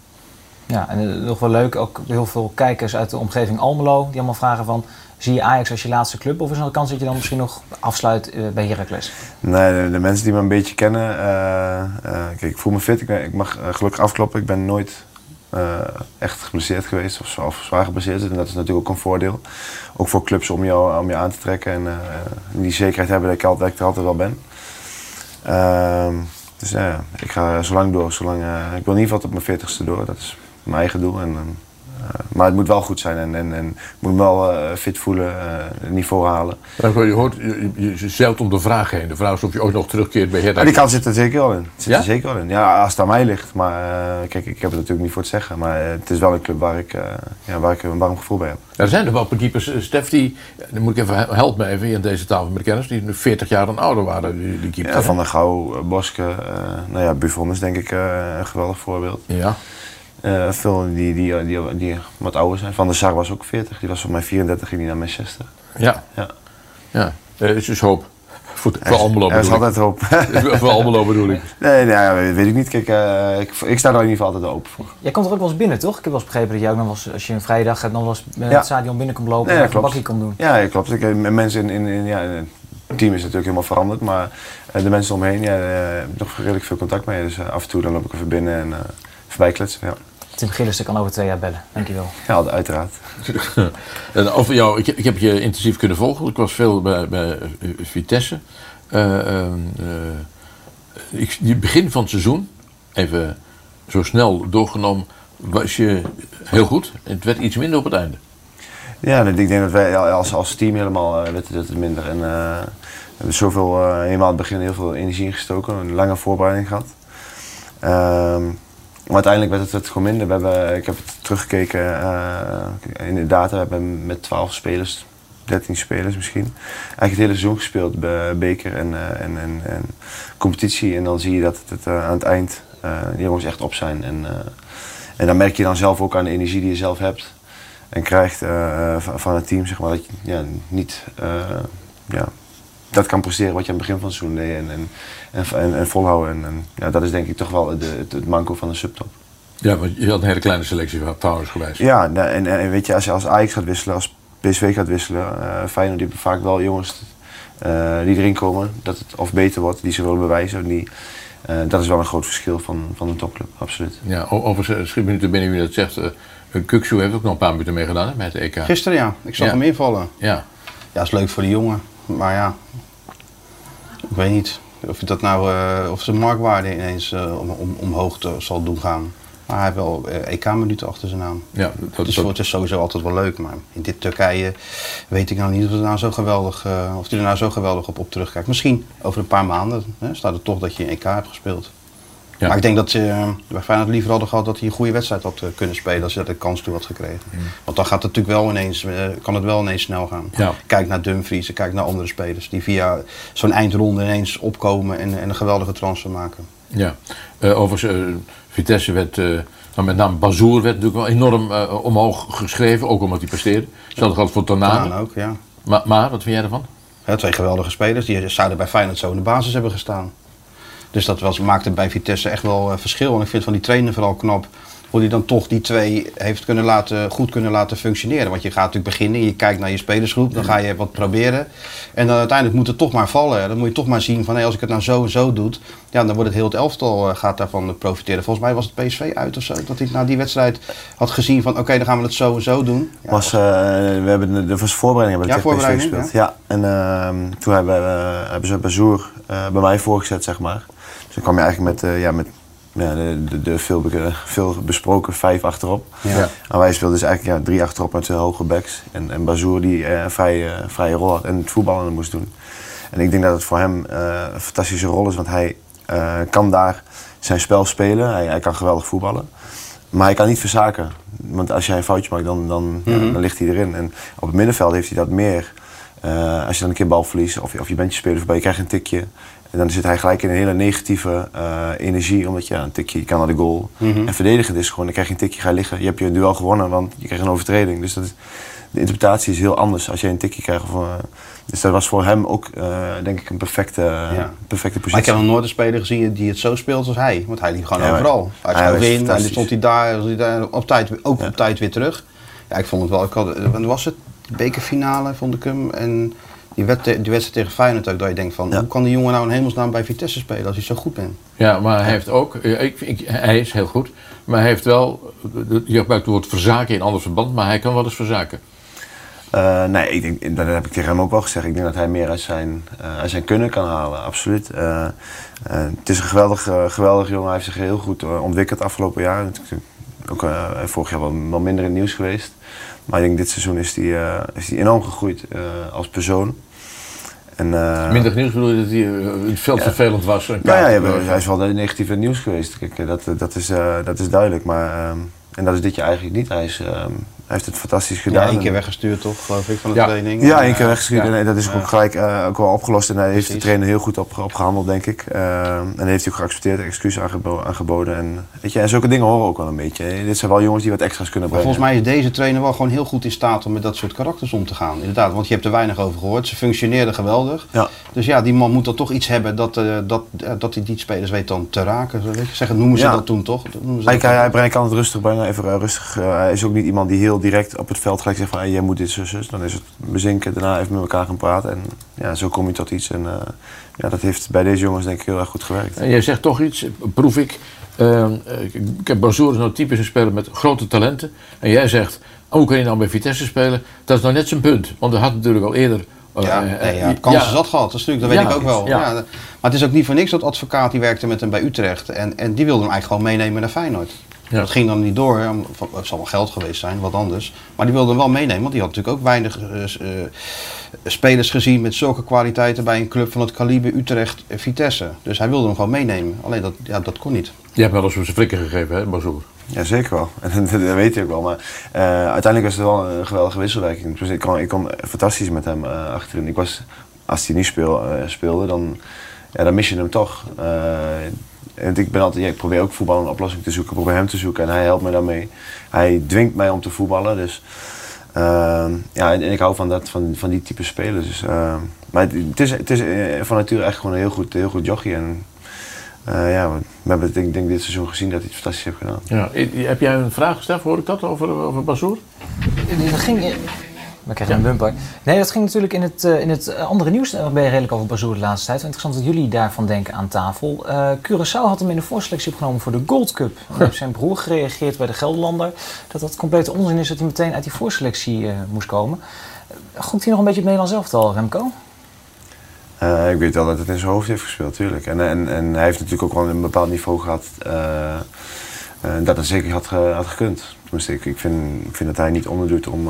Ja, en nog wel leuk, ook heel veel kijkers uit de omgeving Almelo die allemaal vragen van... Zie je Ajax als je laatste club of is er een kans dat je dan misschien nog afsluit uh, bij Heracles? Nee, de, de, mensen die me een beetje kennen... Uh, uh, kijk, ik voel me fit, ik, ben, ik mag gelukkig afkloppen. Ik ben nooit echt geblesseerd geweest of, of zwaar geblesseerd. En dat is natuurlijk ook een voordeel. Ook voor clubs om jou, om je aan te trekken en die zekerheid hebben dat ik, altijd, dat ik er altijd wel ben. Ehm, dus ja, ik ga zo lang door. Zolang, ik wil in ieder geval tot mijn veertigste door. Dat is mijn eigen doel. En, uh, maar het moet wel goed zijn en, en, en moet me wel uh, fit voelen, uh, niveau halen. Je hoort, je, je zeilt om de vraag heen. De vraag is of je ook nog terugkeert bij Herda. die kans zit er zeker wel in. Zit ja? er zeker wel in. Ja, als het aan mij ligt. Maar kijk, ik heb het natuurlijk niet voor te zeggen. Maar het is wel een club waar ik, ja, waar ik een warm gevoel bij heb. Er zijn er wel keepers, Stef, die, dan moet ik even, help me even in deze tafel met kennis, die 40 jaar dan ouder waren, die, die. Ja, Van der Gouw, Boske, nou ja, Buffon is denk ik een geweldig voorbeeld. Ja. Uh, veel die, die, die, die, wat ouder zijn. Van der Sar was ook 40, die was op mijn 34 ging die naar Manchester. Ja. Ja. ja. Er is dus hoop. Voor, voor Almelo Er is altijd hoop. voor Almelo bedoel ik. Nee, nee weet ik niet. Kijk, uh, ik, ik, sta er in ieder geval altijd open voor. Jij komt er ook wel eens binnen, toch? Ik heb wel eens begrepen dat jij ook nog wel eens, als je een vrije dag hebt, nog wel eens met ja. het stadion binnen komt lopen nee, en een bakje komt doen. Ja, ja klopt. Ik, mensen in, in, in ja, het team is natuurlijk helemaal veranderd, maar uh, de mensen omheen, ja, heb ik nog redelijk veel contact mee. Dus af en toe dan loop ik even binnen en voorbij kletsen. Ja. Tim Gillissen kan over twee jaar bellen. Dankjewel. Ja, uiteraard. en over jou, ik, ik, heb je intensief kunnen volgen. Ik was veel bij, bij Vitesse. Uh, uh, ik, begin van het seizoen, even zo snel doorgenomen, was je heel goed. Het werd iets minder op het einde. Ja, ik denk dat wij als, als team helemaal uh, werd het minder. En, we hebben zoveel, helemaal aan het begin heel veel energie ingestoken. Een lange voorbereiding gehad. Ehm, Maar uiteindelijk werd het, het gewoon minder. We hebben, ik heb het teruggekeken uh, in de data. We hebben met 12 spelers, 13 spelers misschien, eigenlijk het hele seizoen gespeeld. Beker en, uh, en, en, en, competitie. En dan zie je dat het, aan het eind die jongens echt op zijn. En, en dan merk je dan zelf ook aan de energie die je zelf hebt en krijgt van het team. Zeg maar, dat je ja, niet ja, dat kan presteren wat je aan het begin van het seizoen deed. En, en, en, en, volhouden. En, en, ja, dat is denk ik toch wel de, het, het manco van de subtop. Ja, want je had een hele kleine selectie van trouwens geweest. Ja, en, en, weet je, als je als Ajax gaat wisselen, als PSV gaat wisselen, uh, Feyenoord die vaak wel jongens uh, die erin komen, dat het of beter wordt, die ze willen bewijzen. Die, uh, dat is wel een groot verschil van, van een topclub, absoluut. Ja, over schiet minuten binnen wie dat zegt. Uh, Kukshoe heeft ook nog een paar minuten meegedaan met de EK. Gisteren ja, ik zag ja. hem invallen. Ja. Ja, is leuk voor de jongen. Maar ja, ik weet niet of je dat nou, uh, of zijn marktwaarde ineens uh, om, om, omhoog te, zal doen gaan. Maar hij heeft wel EK-minuten achter zijn naam. Ja, dat, dus dat... het is sowieso altijd wel leuk. Maar in dit Turkije weet ik nou niet of, het nou zo geweldig, of hij er nou zo geweldig op, op terugkijkt. Misschien over een paar maanden hè, staat het toch dat je een EK hebt gespeeld. Ja. Maar ik denk dat uh, bij Feyenoord liever hadden gehad dat hij een goede wedstrijd had uh, kunnen spelen als hij de kans toe had gekregen. Mm. Want dan gaat het natuurlijk wel ineens, uh, kan het wel ineens snel gaan. Ja. Kijk naar Dumfries, kijk naar andere spelers die via zo'n eindronde ineens opkomen en, en, een geweldige transfer maken. Ja, overigens, Vitesse werd, nou met name Bazoer werd natuurlijk wel enorm omhoog geschreven, ook omdat hij presteerde. Hetzelfde geldt voor. Tanane ook, ja. Maar, maar, wat vind jij ervan? Ja, twee geweldige spelers die zouden bij Feyenoord zo in de basis hebben gestaan. Dus dat was, maakte bij Vitesse echt wel uh, verschil. En ik vind van die trainer vooral knap hoe hij dan toch die twee heeft kunnen laten, goed kunnen laten functioneren. Want je gaat natuurlijk beginnen, je kijkt naar je spelersgroep, dan ga je wat proberen. En dan uiteindelijk moet het toch maar vallen. Dan moet je toch maar zien van hey, als ik het nou zo en zo doe, ja, dan wordt het heel het elftal uh, gaat daarvan profiteren. Volgens mij was het PSV uit of zo, dat hij na die wedstrijd had gezien van oké, okay, dan gaan we het zo en zo doen. Ja, was, uh, we hebben de, de voorbereiding hebben we ja, PSV gespeeld. Ja, en uh, toen hebben, hebben ze Bazoer bij mij voorgezet, zeg maar. Dus dan kwam je eigenlijk met, uh, ja, met ja, de, de, de veel, veel, besproken vijf achterop. Ja. En wij speelden dus eigenlijk ja, drie achterop met twee hoge backs. En, en Bazoer die uh, een vrije, uh, vrije rol had en het voetballen moest doen. En ik denk dat het voor hem een fantastische rol is, want hij kan daar zijn spel spelen. Hij, hij, kan geweldig voetballen. Maar hij kan niet verzaken. Want als jij een foutje maakt, dan, dan, mm -hmm. dan ligt hij erin. En op het middenveld heeft hij dat meer. als je dan een keer bal verliest of, of je bent je speler voorbij, je krijgt een tikje. En dan zit hij gelijk in een hele negatieve uh, energie, omdat ja, een tikje, je kan naar de goal. Mm -hmm. En verdedigen is gewoon, dan krijg je een tikje, ga je liggen. Je hebt je duel gewonnen, want je krijgt een overtreding. Dus dat is, de interpretatie is heel anders als je een tikje krijgt. Of, uh, dus dat was voor hem ook, uh, denk ik, een perfecte, ja. perfecte positie. Maar ik heb nog nooit een speler gezien die het zo speelt als hij. Want hij liep gewoon ja, overal. Hij schoof in, en stond hij daar, hij daar op tijd, ook op tijd weer terug. Ja, ik vond het wel, ik had, wanneer was het? De bekerfinale vond ik hem. En die, die wedstrijd tegen Feyenoord ook, dat je denkt van, ja. hoe kan die jongen nou in hemelsnaam bij Vitesse spelen als hij zo goed bent? Ja, maar hij heeft ook, ik, ik, hij is heel goed, maar hij heeft wel, je gebruikt het woord verzaken in ander verband, maar hij kan wel eens verzaken. Uh, nee, ik denk, dat heb ik tegen hem ook wel gezegd. Ik denk dat hij meer uit zijn, uh, uit zijn kunnen kan halen, absoluut. Uh, het is een geweldig, geweldig jongen, hij heeft zich heel goed ontwikkeld afgelopen jaar. Ook vorig jaar wel, wel minder in het nieuws geweest. Maar ik denk dit seizoen is hij uh, enorm gegroeid uh, als persoon. En, uh, Minder nieuws bedoel je dat hij veel ja. vervelend was? Nou ja, ja, hij is wel negatief in nieuws geweest. Kijk, dat, dat, is, dat is duidelijk. Maar, um, en dat is dit jaar eigenlijk niet. Hij, is, um, hij heeft het fantastisch gedaan. Ja, één keer weggestuurd toch, geloof ik, van de ja. training. Ja, één keer weggestuurd. En dat is ook gelijk ook wel opgelost. En daar heeft de trainer heel goed op, op gehandeld, denk ik. en heeft hij ook geaccepteerd, excuus aangebo aangeboden. En, weet je, en zulke dingen horen ook wel een beetje. Hè. Dit zijn wel jongens die wat extra's kunnen brengen. Volgens mij is deze trainer wel gewoon heel goed in staat om met dat soort karakters om te gaan. Inderdaad, want je hebt er weinig over gehoord. Ze functioneerden geweldig. Ja. Dus ja, die man moet dan toch iets hebben dat, uh, dat, dat hij die spelers weet dan te raken. Weet je, zeggen, noemen ze dat toen toch? Hij, hij, hij, brengt, kan het rustig brengen, even rustig. hij is ook niet iemand die heel direct op het veld gelijk zegt van hey, jij moet dit, zus, zus. Dan is het bezinken, daarna even met elkaar gaan praten. En ja, zo kom je tot iets. En ja, dat heeft bij deze jongens denk ik heel erg goed gewerkt. En jij zegt toch iets, proef ik. Uh, ik heb Bazoer is nou typisch een speler met grote talenten. En jij zegt, hoe kan je nou bij Vitesse spelen? Dat is nou net zijn punt. Want hij had natuurlijk al eerder... Uh, ja, nee, ja, kansen ja. zat gehad, dat, is natuurlijk, dat weet ik ook wel. Ja. maar het is ook niet voor niks dat advocaat die werkte met hem bij Utrecht. En, en die wilde hem eigenlijk gewoon meenemen naar Feyenoord. Ja. Dat ging dan niet door. Het zal wel geld geweest zijn, wat anders. Maar die wilde hem wel meenemen, want die had natuurlijk ook weinig uh, uh, spelers gezien met zulke kwaliteiten bij een club van het kaliber Utrecht Vitesse. Dus hij wilde hem gewoon meenemen. Alleen dat, ja, dat kon niet. Je hebt wel eens op zijn flikker gegeven, hè, Bazoer? Ja, zeker wel. En dat, weet je ook wel. Maar uh, uiteindelijk was het wel een geweldige wisselwerking. Dus ik kon, ik kon fantastisch met hem uh, achterin. Ik was, als hij niet speel, uh, speelde, dan, ja, dan mis je hem toch. En ik, ben altijd, ja, ik probeer ook voetbal een oplossing te zoeken. Ik probeer hem te zoeken en hij helpt me daarmee. Hij dwingt mij om te voetballen. Dus, ja, en, en, ik hou van, dat, van, van die type spelers. Dus, maar het, het, is, het is van nature echt gewoon een heel goed, heel goed jochie. En, uh, ja, we hebben denk, denk dit seizoen gezien dat hij het fantastisch heeft gedaan. Ja. Heb jij een vraag gesteld, hoor ik dat, over, over Bazoer? Dat ging... We krijgen een bumper. Nee, dat ging natuurlijk in het, uh, in het andere nieuws. Daar ben je redelijk over Bazoer de laatste tijd. Interessant dat jullie daarvan denken aan tafel. Uh, Curaçao had hem in de voorselectie opgenomen voor de Gold Cup. En heeft zijn broer gereageerd bij de Gelderlander. Dat dat complete onzin is dat hij meteen uit die voorselectie uh, moest komen. Gokt hij nog een beetje het Nederlands elftal, Remco? Uh, ik weet wel dat het in zijn hoofd heeft gespeeld, tuurlijk. En, en, en hij heeft natuurlijk ook wel een bepaald niveau gehad dat het zeker had, had gekund. Tenminste, ik, ik, vind, vind dat hij niet onderdoet om,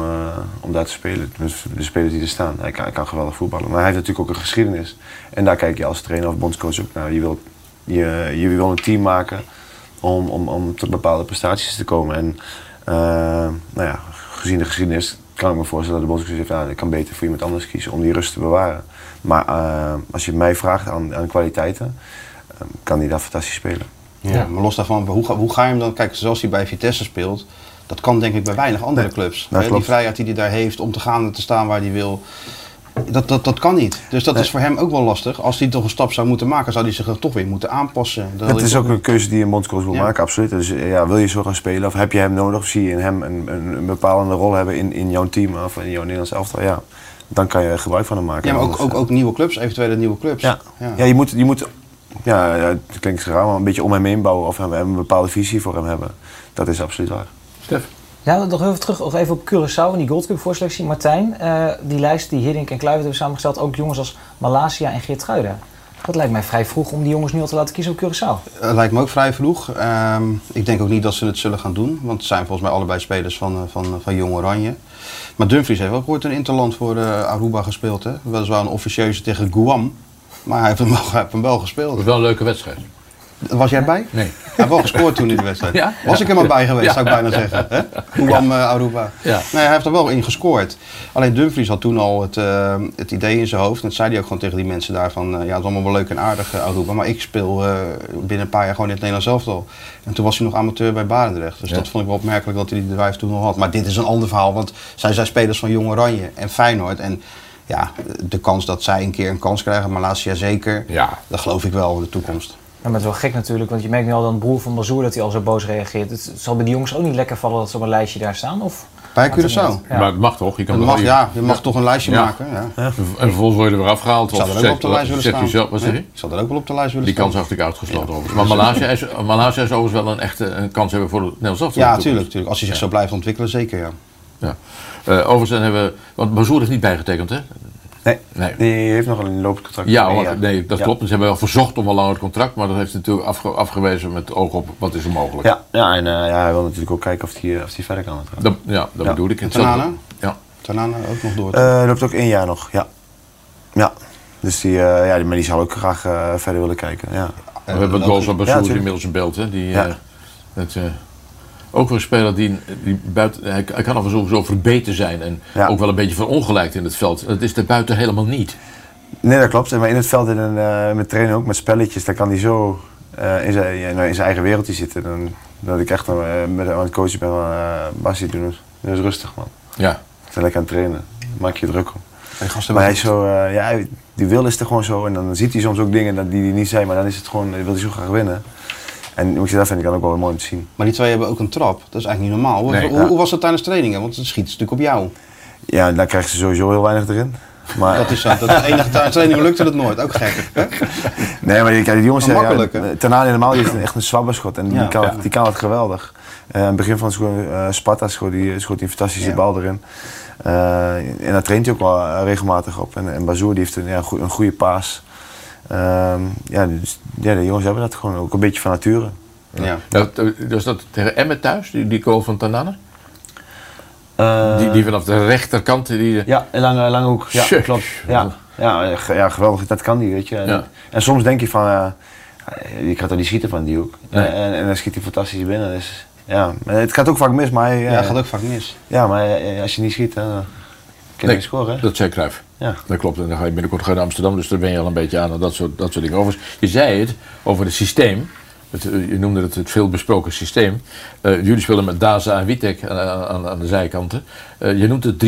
om daar te spelen. Tenminste, de spelers die er staan. Hij kan, hij kan geweldig voetballen. Maar hij heeft natuurlijk ook een geschiedenis. En daar kijk je als trainer of bondscoach ook naar. Je wil, je, je wil een team maken om, om, om tot bepaalde prestaties te komen. En nou ja, gezien de geschiedenis kan ik me voorstellen dat de bondscoach zegt... Nou, ik kan beter voor iemand anders kiezen om die rust te bewaren. Maar als je mij vraagt aan, aan kwaliteiten, kan hij daar fantastisch spelen. Ja, ja, maar los daarvan, hoe, hoe ga je hem dan... Kijk, zoals hij bij Vitesse speelt, dat kan denk ik bij weinig andere clubs. Nee, die vrijheid die hij daar heeft om te gaan en te staan waar hij wil... Dat, dat, dat kan niet. Dus dat Nee. is voor hem ook wel lastig. Als hij toch een stap zou moeten maken, zou hij zich er toch weer moeten aanpassen. Dat Het is ook een keuze die een bondscoach wil Ja. maken, absoluut. Dus eh, ja, wil je zo gaan spelen of heb je hem nodig? Of zie je in hem een, een, een bepalende rol hebben in, in jouw team of in jouw Nederlands elftal? Ja, dan kan je gebruik van hem maken. Ja, maar ook, ook, ook nieuwe clubs, eventuele nieuwe clubs. Ja. Ja, je moet, je moet ja, ja, het klinkt raar, maar een beetje om hem heen bouwen of hem, hem een bepaalde visie voor hem hebben. Dat is absoluut waar. Stef? Ja, nog even terug of even op Curaçao en die Gold Cup voorselectie. Martijn, eh, die lijst die Hiddink en Kluivert hebben samengesteld, ook jongens als Malasia en Geertruida. Dat lijkt mij vrij vroeg om die jongens nu al te laten kiezen op Curaçao. Dat lijkt me ook vrij vroeg. Ehm, ik denk ook niet dat ze het zullen gaan doen. Want het zijn volgens mij allebei spelers van, eh, van, van Jong Oranje. Maar Dumfries heeft ook ooit een interland voor eh, Aruba gespeeld. Hè? Weliswaar een officieuze tegen Guam. Maar hij heeft hem wel, hij heeft hem wel Dat gespeeld. wel een leuke wedstrijd. Was jij bij? Nee. Hij heeft wel gescoord toen in de wedstrijd. Ja? Was ik er maar bij geweest, Ja. zou ik bijna zeggen. Hè? Guam, eh, Aruba. Ja. Nee, hij heeft er wel in gescoord. Alleen Dumfries had toen al het, eh, het idee in zijn hoofd. En dat zei hij ook gewoon tegen die mensen daar van... eh, ja, het is allemaal wel leuk en aardig, Aruba. Maar ik speel binnen een paar jaar gewoon in het Nederlands elftal. En toen was hij nog amateur bij Barendrecht. Dus dat vond ik wel opmerkelijk dat hij die drijf toen nog had. Maar dit is een ander verhaal. Want zij zijn spelers van Jong Oranje en Feyenoord. En ja, de kans dat zij een keer een kans krijgen, Malasia zeker... Ja. Dat geloof ik wel in de toekomst. Ja, maar het is wel gek natuurlijk, want je merkt nu al dan broer van Bazoer dat hij al zo boos reageert. Het zal bij die jongens ook niet lekker vallen dat ze op een lijstje daar staan? Of? Bij Curaçao. Ja. Maar het mag toch? Je kan mag, ja, je mag toch een lijstje Ja. maken. Ja. En vervolgens word je er weer afgehaald. Ik zou er ook wel op de lijst willen staan. je zelf, wat zeg je? Ik zou er ook wel op de lijst willen Die staan. kans had ik uitgesloten overigens. Maar Malaysia is, Malaysia is overigens wel een echte een kans hebben voor het Nederlands. Ja, in de tuurlijk, toekomst. tuurlijk. Als hij zich zo blijft ontwikkelen, zeker ja. Ja. Eh, overigens hebben we... Want Bazoer is niet bijgetekend, hè? Nee, Nee. die heeft nog een lopend contract. Ja, hoor, jaar. nee, dat Ja. klopt. Ze hebben wel verzocht om een langer contract, maar dat heeft hij natuurlijk afge- afgewezen met oog op wat is er mogelijk. Ja, ja en eh, ja, hij wil natuurlijk ook kijken of hij of die verder kan. Dat, ja, dat Ja. bedoel ik. En Tanane? Ja. Tanane ook nog door. Eh, loopt ook één jaar nog, ja. Ja, dus die, eh, ja, die, maar die zal ook graag eh, verder willen kijken. Ja. We hebben goals van ja, Bazoer inmiddels in beeld. Hè? Die, Ja. eh, het, eh, ook weer een speler die, die buiten, hij, hij kan af en toe zo verbeten zijn en Ja. ook wel een beetje verongelijkt in het veld. Dat is er buiten helemaal niet. Nee, dat klopt. Maar in het veld en een, eh, met trainen ook met spelletjes, daar kan hij zo eh, in, zijn, nou, in zijn eigen wereldje zitten. Dan, dat ik echt eh, met hem aan het coachen ben van uh, Bassie, doe eens, doe eens rustig man. Ja. Zijn lekker aan het trainen. Maak je druk om. Die gasten Maar hij is zo, eh, ja, die wil is er gewoon zo. En dan ziet hij soms ook dingen dat- die hij niet zei, maar dan is het gewoon, wil hij zo graag winnen. En moet je dat vind ik dan ook wel mooi om te zien. Maar die twee hebben ook een trap. Dat is eigenlijk niet normaal. Hoe, Nee, hoe, was dat tijdens trainingen? Want het schiet natuurlijk op jou. Ja, dan krijgt ze sowieso heel weinig erin. Maar, Dat is zo. Dat is de enige tijdens trainingen lukte het nooit. Ook gek. hè? Nee, maar kijk, die jongens zeggen, makkelijk, ja, helemaal, die heeft echt een zwabberschot. En die, kan, Ja. die kan het geweldig. Eh, aan het begin van seizoen, eh, Sparta schoot die, schoot die een fantastische bal erin. Eh, en daar traint hij ook wel regelmatig op. En, en Bazoer die heeft een, ja, een goede paas. Ehm, ja, dus, ja, de jongens hebben dat gewoon ook een beetje van nature. Ja. Dat, dus dat tegen Emmet thuis, die, die goal van Tanane? Eh, die, die vanaf de rechterkant, die, eh, Ja, en lange, lange hoek. Ja, klopt. Ja, ja, ja, geweldig. Dat kan die, weet je. En, Ja. en soms denk je van, eh, je kan toch niet schieten van die hoek. En, en, dan schiet hij fantastisch binnen. Dus, ja. Het gaat ook vaak mis, maar... Ja, het gaat ook vaak mis. Ja, maar als je niet schiet, dan niet scoren. Dat zei Cruijff. Ja. Dat klopt. En dan ga je binnenkort naar Amsterdam, dus daar ben je al een beetje aan en dat soort, dat soort dingen. Overigens, je zei het over het systeem. Het, je noemde het het veel besproken systeem. Uh, jullie spelen met Daza en Witek aan, aan, aan de zijkanten. Uh, je noemt het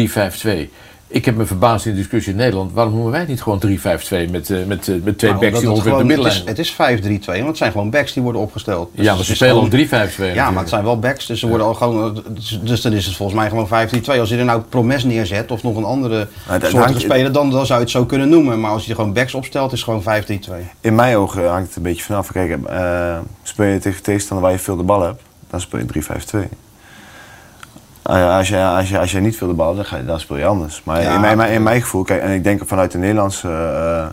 3-5-2. Ik heb me verbaasd in de discussie in Nederland. Waarom noemen wij niet gewoon 3-5-2 met, uh, met, uh, met twee nou, backs die ongeveer de middenlijn? Het is, is 5-3-2, want het zijn gewoon backs die worden opgesteld. Dus ja, maar ze spelen al 3-5-2. Ja, maar het zijn wel backs, dus, ze worden al gewoon, dus dan is het volgens mij gewoon 5-3-2. Als je er nou Promes neerzet of nog een andere soort speler, dan, dan zou je het zo kunnen noemen. Maar als je er gewoon backs opstelt, is het gewoon 5-3-2. In mijn ogen hangt het een beetje vanaf. Kijk, uh, speel je tegen tegenstander waar je veel de bal hebt, dan speel je 3-5-2. Ah als, je, als, je, als je niet veel de bal dan, ga je, dan speel je anders. Maar in, mijn, in mijn gevoel, kijk, en ik denk vanuit de Nederlandse uh,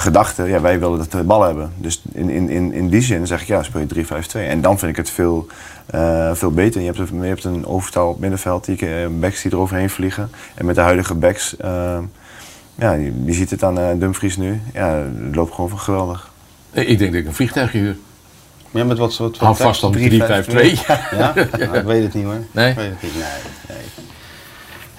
gedachte, ja, wij willen dat de bal hebben. Dus in, in, in, in die zin zeg ik, ja, speel je 3-5-2. En dan vind ik het veel, uh, veel beter. Je hebt, je hebt een overtal op middenveld, die, backs die eroverheen vliegen. En met de huidige backs, uh, ja, je, je, ziet het aan Dumfries nu, ja, het loopt gewoon geweldig. Ik denk dat ik een vliegtuig huur. Ja, met wat soort... Hou vast op 3-5-2. Ja? ja? ik weet het niet hoor. Nee? Ik weet het niet. Nee, nee.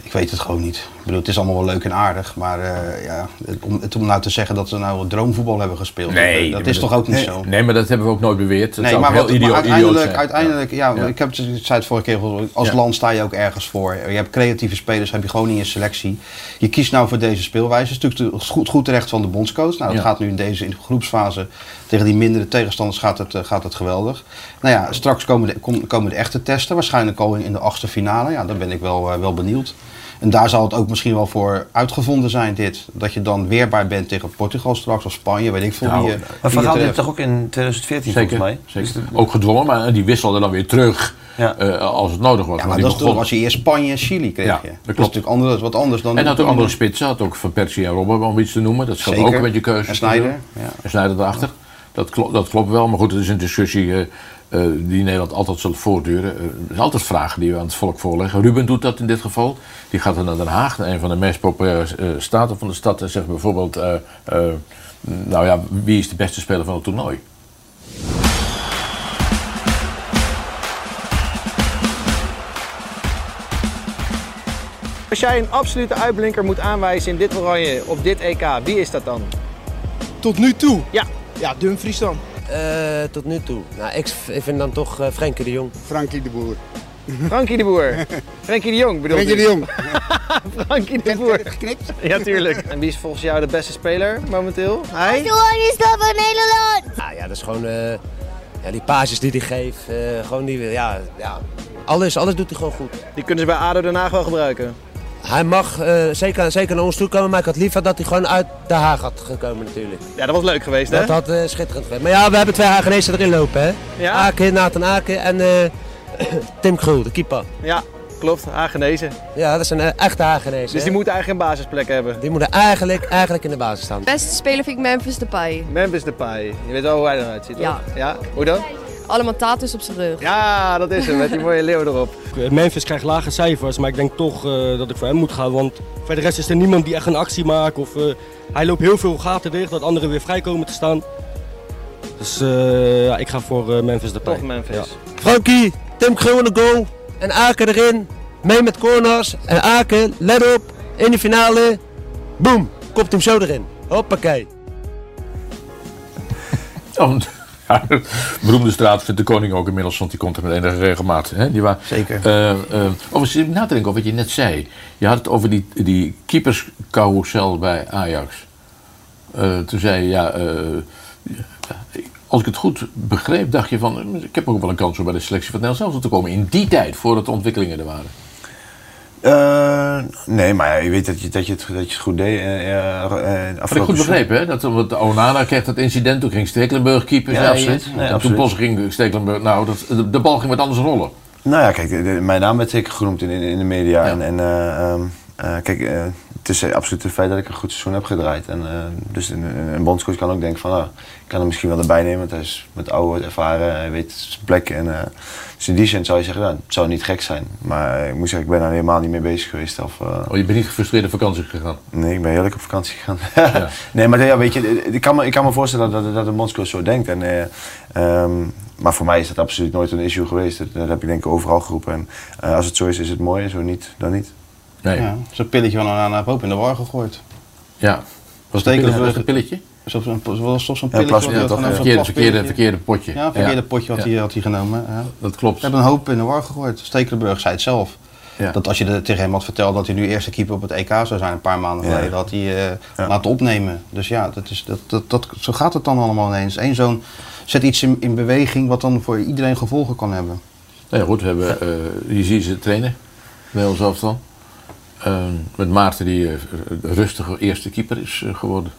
Ik weet het gewoon niet. Ik bedoel, het is allemaal wel leuk en aardig, maar uh, ja, om, om nou te zeggen dat we nou droomvoetbal hebben gespeeld, nee, dat, is toch ook niet nee, zo? Nee, maar dat hebben we ook nooit beweerd. Dat nee, maar, wat, maar uiteindelijk, uiteindelijk ja. ja, ik heb het, zei het vorige keer, als ja. land sta je ook ergens voor. Je hebt creatieve spelers, heb je gewoon in je selectie. Je kiest nou voor deze speelwijze. Het is natuurlijk goed, goed terecht van de bondscoach. Nou, dat gaat nu in deze in de groepsfase tegen die mindere tegenstanders gaat het, uh, gaat het geweldig. Nou ja, straks komen de, kom, komen de echte testen, waarschijnlijk al in, de achtste finale. Ja, daar ben ik wel, wel benieuwd. En daar zal het ook misschien wel voor uitgevonden zijn, dit. Dat je dan weerbaar bent tegen Portugal straks of Spanje, weet ik veel. Nou, wie, maar Van Gaal deed het toch ook in 2014 zeker, volgens mij? Zeker. Dus ook gedwongen, maar die wisselde dan weer terug ja. uh, als het nodig was. Ja, maar, maar dat begon... was je eerst Spanje en Chili kreeg ja, je. Dat, dat is natuurlijk anders, wat anders dan... En had ook andere spitsen, had ook Van Persie en Robben om iets te noemen. Dat scheelt ook met je keuze. En Snijder. Ja. En Snijder erachter. Dat, klopt, dat klopt wel, maar goed, het is een discussie uh, uh, die Nederland altijd zal voortduren. Uh, er zijn altijd vragen die we aan het volk voorleggen. Ruben doet dat in dit geval. Die gaat dan naar Den Haag, naar een van de meest populaire staten van de stad, en zegt bijvoorbeeld: Nou ja, wie is de beste speler van het toernooi? Als jij een absolute uitblinker moet aanwijzen in dit oranje of dit EK, wie is dat dan? Tot nu toe? Ja. Ja, Dumfries dan. Uh, tot nu toe. Nou, ik, vind dan toch uh, Frenkie de Jong. Frankie de Boer. Frankie de Boer. Frenkie de Jong bedoel Frenkie de Jong. Frankie de Boer. Geknipt? Ja, tuurlijk. En wie is volgens jou de beste speler momenteel? Hij? De is dat van Nederland! Nou ja, dat is gewoon uh, ja, die pages die hij geeft. gewoon die, ja, ja, alles, alles doet hij gewoon goed. Die kunnen ze bij ADO Den Haag wel gebruiken? Hij mag uh, zeker, zeker naar ons toe komen, maar ik had liever dat hij gewoon uit Den Haag had gekomen natuurlijk. Ja, dat was leuk geweest hè? Dat had uh, schitterend geweest. Maar ja, we hebben twee Hagenezen erin lopen hè. Ja? Aken, Nathan Aken en uh, Tim Krul, de keeper. Ja, klopt. Hagenezen. Ja, dat is een echte Hagenezen. Dus die moeten eigenlijk een basisplek hebben? Die moeten eigenlijk, eigenlijk in de basis staan. Beste speler vind ik Memphis Depay. Memphis Depay. Je weet wel hoe hij eruit ziet, Ja. Toch? Ja. Hoe dan? Allemaal tattoos op zijn rug. Ja, dat is hem, met die mooie leeuw erop. Memphis krijgt lage cijfers, maar ik denk toch uh, dat ik voor hem moet gaan. Want voor de rest is er niemand die echt een actie maakt. Of, uh, hij loopt heel veel gaten dicht, dat anderen weer vrij komen te staan. Dus uh, ja, ik ga voor Memphis erbij. Toch Memphis. Ja. Frankie, Tim Krul de goal. En Aken erin. Mee met corners. En Aken, let op, in de finale. Boom, kopt hem zo erin. Hoppakee. Oh, beroemde straat vindt de koning ook inmiddels, want die komt er met enige regelmaat. Hè? Die waar, Zeker. Uh, uh, overigens, na te denken over wat je net zei. Je had het over die, die keeperscarousel bij Ajax. Uh, toen zei je, ja, als ik het goed begreep, dacht je van, ik heb ook wel een kans om bij de selectie van Nederland zelf te komen. In die tijd, voordat de ontwikkelingen er waren. Uh, nee, maar je weet dat je, dat je, het, dat je het goed deed. Uh, uh, Had ik goed begrepen, hè? Dat, want Onana kreeg dat incident, toen ging Stekelenburg keeper, ja, zei absoluut. Nee, en toen pas ging Stekelenburg, nou, dat, de, de, bal ging met anders rollen. Nou ja, kijk, de, de, mijn naam werd zeker genoemd in, in, in de media. Ja. En, en um, kijk, het is absoluut het feit dat ik een goed seizoen heb gedraaid. En, eh, dus een, een, bondscoach kan ook denken van, ah, ik kan hem misschien wel erbij nemen. Want hij is met oude ervaren, hij weet zijn plek. En, eh, dus in die zin zou je zeggen, nou, het zou niet gek zijn. Maar ik moet zeggen, ik ben daar helemaal niet mee bezig geweest. Of, eh, Oh, je bent niet gefrustreerd op vakantie gegaan? Nee, ik ben heerlijk op vakantie gegaan. nee, maar ja, weet je, ik kan me, ik kan me voorstellen dat, dat een bondscoach zo denkt. En, eh, ehm, maar voor mij is dat absoluut nooit een issue geweest. Dat, dat heb ik denk ik overal geroepen. En als het zo is, is het mooi. En zo niet, dan niet. Nee. Ja, Zo'n pilletje van een aan hoop in de war gegooid. Ja. Was het een pilletje? Een? Zo'n zo'n Ja, pilletje? plas- ja, Verkeerde, verkeerde, verkeerde potje. Ja, een verkeerde Ja. potje had, Ja. hij, had hij genomen. Ja. Dat klopt. Ze hebben een hoop in de war gegooid. Stekelenburg zei het zelf. Ja. Dat als je er tegen hem had verteld dat hij nu eerste keeper op het EK zou zijn, een paar maanden Ja. geleden, had hij eh, Ja. laten opnemen. Dus ja, dat is, dat, dat, dat, zo gaat het dan allemaal ineens. Eén zo'n zet iets in, in beweging wat dan voor iedereen gevolgen kan hebben. Nou ja, goed, we hebben, eh hier zie je ze trainen, bij ons elftal. Eh, met Maarten die eh, rustige eerste keeper is eh, geworden.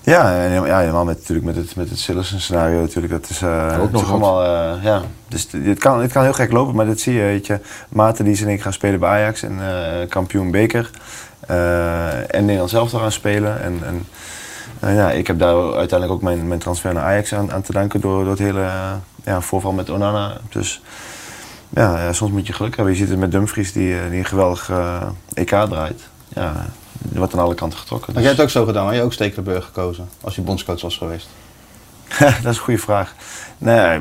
Ja, en ja, helemaal met, natuurlijk met het, met het Sillissen scenario natuurlijk. Dat is eh, nog natuurlijk wat. allemaal, ja. Dus het- kan, het kan heel gek lopen, maar dat zie je, weet je. Maarten die is in één gaan spelen bij Ajax en kampioen beker. En Nederland zelf gaan spelen. En, en ja, ik heb daar uiteindelijk ook mijn, mijn transfer naar Ajax aan, aan te danken door, door het hele ja, voorval met Onana. Dus ja, ja, soms moet je geluk hebben. Je ziet het met Dumfries die, eh, die een geweldig eh, EK draait. Ja, er wordt aan alle kanten getrokken. Had jij het ook zo gedaan? Had je ook Stekelenburg gekozen als je bondscoach was geweest? dat is een goede vraag. Nee,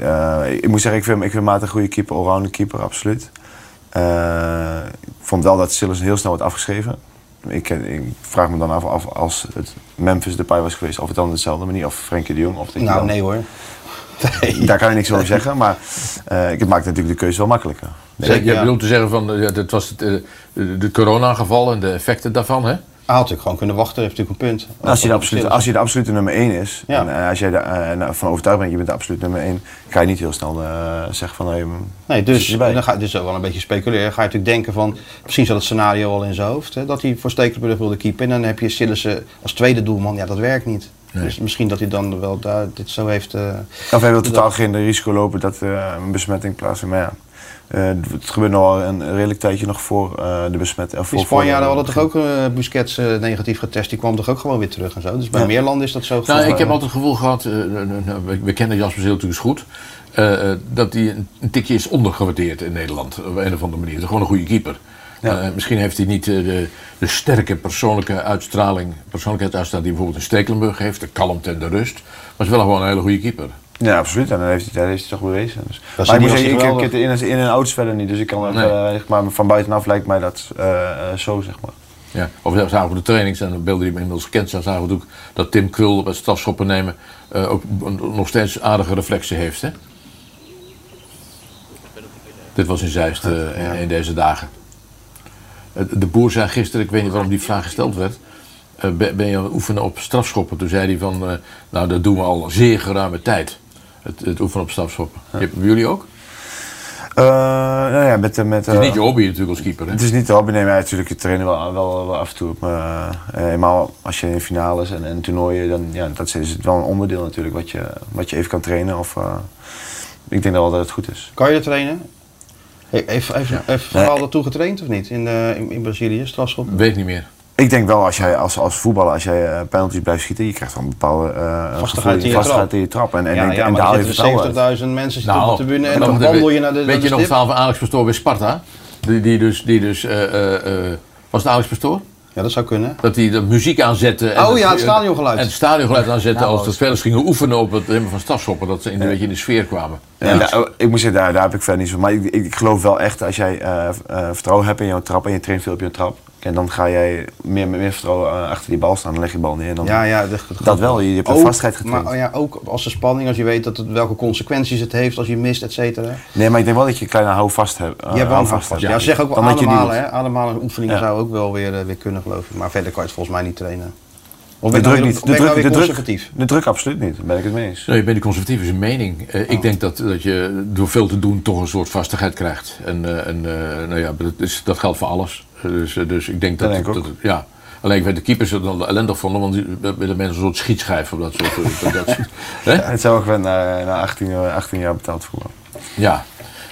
eh, ik moet zeggen, ik vind, ik vind Maarten een goede keeper, allrounder keeper, absoluut. Ik vond wel dat Sillis heel snel wordt afgeschreven. Ik, ik vraag me dan af, af als het Memphis Depay was geweest, of het dan dezelfde manier, of Frenkie de Jong. Of Nou, dan- nee hoor. Daar kan je niks over zeggen, maar eh, het maakt natuurlijk de keuze wel makkelijker. Zeg, je bedoelt te zeggen van, eh, ja, dat was het, eh, de, corona-geval en de effecten daarvan, hè? Hij had natuurlijk gewoon kunnen wachten, heeft natuurlijk een punt. Als je, de absolute, als je de absolute nummer 1 is, Ja. en als jij ervan overtuigd bent, je bent de absolute nummer 1, ga je niet heel snel eh, zeggen van... Hey, Nee, dus dan ga je dus ook wel een beetje speculeren. Ga je natuurlijk denken van, misschien zat het scenario al in zijn hoofd, hè, dat hij voor Stekelenburg wilde keepen. En dan heb je Sillissen als tweede doelman, ja dat werkt niet. Dus misschien dat hij dan wel daar, dit zo heeft... eh, Of hij wil totaal geen risico lopen dat er een besmetting plaatsvindt. Maar ja, eh, het gebeurt nog al een redelijk tijdje nog voor eh, de besmetting. de- Spanjaarden hadden toch ook Busquets eh, negatief getest, die kwam toch ook gewoon weer terug en zo. Dus bij Ja. meer landen is dat zo. Nou, ik heb altijd het gevoel gehad, eh, eh, eh, nou, we, we kennen Jasper Zeel natuurlijk eens goed, eh, eh, dat hij een, een tikje is ondergewaardeerd in Nederland, op een of andere manier. Het is gewoon een goede keeper. Eh, misschien heeft hij niet eh, de, de sterke persoonlijke uitstraling, persoonlijkheidsuitstraling die bijvoorbeeld een Stekelenburg heeft, de kalmte en de rust. Maar is wel gewoon een hele goede keeper. Ja, absoluut. En dat heeft hij, dat heeft hij toch bewezen. Dus. Maar ik ik, in, in en outs verder niet. Dus ik kan Nee. Maar van buitenaf lijkt mij dat eh, zo, zeg maar. Ja. Of we zagen op de trainings en de beelden die we inmiddels gekend zijn, zagen we ook dat Tim Krul bij het strafschoppen nemen eh, ook nog steeds aardige reflexen heeft. Hè? Dit was in Zeist in, in deze dagen. Eh, De boer zei gisteren, ik weet niet waarom die vraag gesteld werd. eh, ben je aan het oefenen op strafschoppen? Toen zei hij van, eh, nou dat doen we al zeer geruime tijd. Het, het oefenen op strafschoppen. Hebben jullie ook? Eh, nou ja, met, met, Het is niet je hobby natuurlijk als keeper. Hè? Het is niet de hobby, nee, maar natuurlijk, je trainen wel, wel, wel af en toe. Maar uh, eenmaal als je in finales en, en toernooien, dan ja, dat is, het wel een onderdeel natuurlijk wat je, wat je even kan trainen. Of, uh, ik denk wel dat het goed is. Kan je dat trainen? Heeft, heeft, heeft, heeft Van Nee. Gaal dat toe getraind of niet in, eh, in, in Brazilië, strafschop? Weet niet meer. Ik denk wel, als jij als, als voetballer, als jij uh, penalties blijft schieten, je krijgt wel een bepaalde uh, Vastigheid in je vastigheid trap. in je trap. En, en, ja, en, ja, en maar daar er je zitten vertrouwen uit. 70.000 mensen zitten Nou, op de tribune en dan dan wandel je naar de, naar Weet de je nog het verhaal van Alex Pastoor bij Sparta? Die, die dus, die dus eh, eh, eh, was het Alex Pastoor? Ja, dat zou kunnen. Dat hij de muziek aanzette. En Oh ja, het stadiongeluid. En het stadiongeluid aanzette Nou, als de spelers gingen oefenen op het nemen van stafschoppen. Dat ze in, een beetje in de sfeer kwamen. Ja, daar- ik moet zeggen, daar, daar heb ik verder niet zo. Maar ik, ik, geloof wel echt, als jij eh, eh, vertrouwen hebt in jouw trap en je traint veel op je trap. En dan ga jij meer, meer vertrouwen eh, achter die bal staan, dan leg je de bal neer. en Dan, Ja, ja, de- dat wel, je, je hebt een Ook, vastheid getraind. Maar ja, ook als de spanning, als je weet dat het, welke consequenties het heeft als je mist, et cetera. Nee, maar ik denk wel dat je een kleine houvast hebt. eh, Je hebt wel een houvast. Ja, zeg ook wel Dan ademhalen. Hè? Ademhalen oefeningen Ja. zou ook wel weer, eh, weer kunnen, geloof ik. Maar verder kan je het volgens mij niet trainen. Of De ben druk nou niet. De nou druk, de, druk, conservatief? de druk absoluut niet. Daar ben ik het mee eens. Nee, je bent conservatief is een mening. Eh, Ik denk dat, dat je door veel te doen toch een soort vastigheid krijgt. En, eh, en eh, nou ja, dat, is, dat geldt voor alles. Eh, Dus, eh, dus ik denk dat, Dat ik dat- ja. Alleen ik weet de keepers het dan ellendig vonden, want die willen mensen een soort schietschijf of dat soort. eh, dat, dat, hè? Ja, het zou ook wel na, na 18, jaar- 18 jaar betaald voetbal. Ja,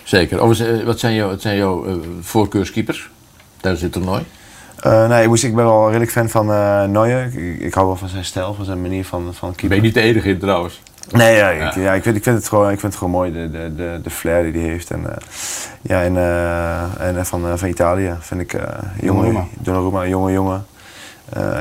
zeker. Overigens, eh, wat zijn jouw, wat zijn jouw eh, voorkeurskeepers tijdens dit toernooi? Uh, nee, ik, moest, ik ben wel redelijk fan van uh, Neuer. Ik, ik, hou wel van zijn stijl, van zijn manier van, van keeper. Ben je niet de enige in trouwens? Nee, ja, Ik, ja, ik, vind, ik, vind het gewoon, ik vind het gewoon mooi, de, de, de, de flair die hij heeft. En, uh, ja, en, en van, van Italië vind ik jonge, Donnarumma, jonge jongen.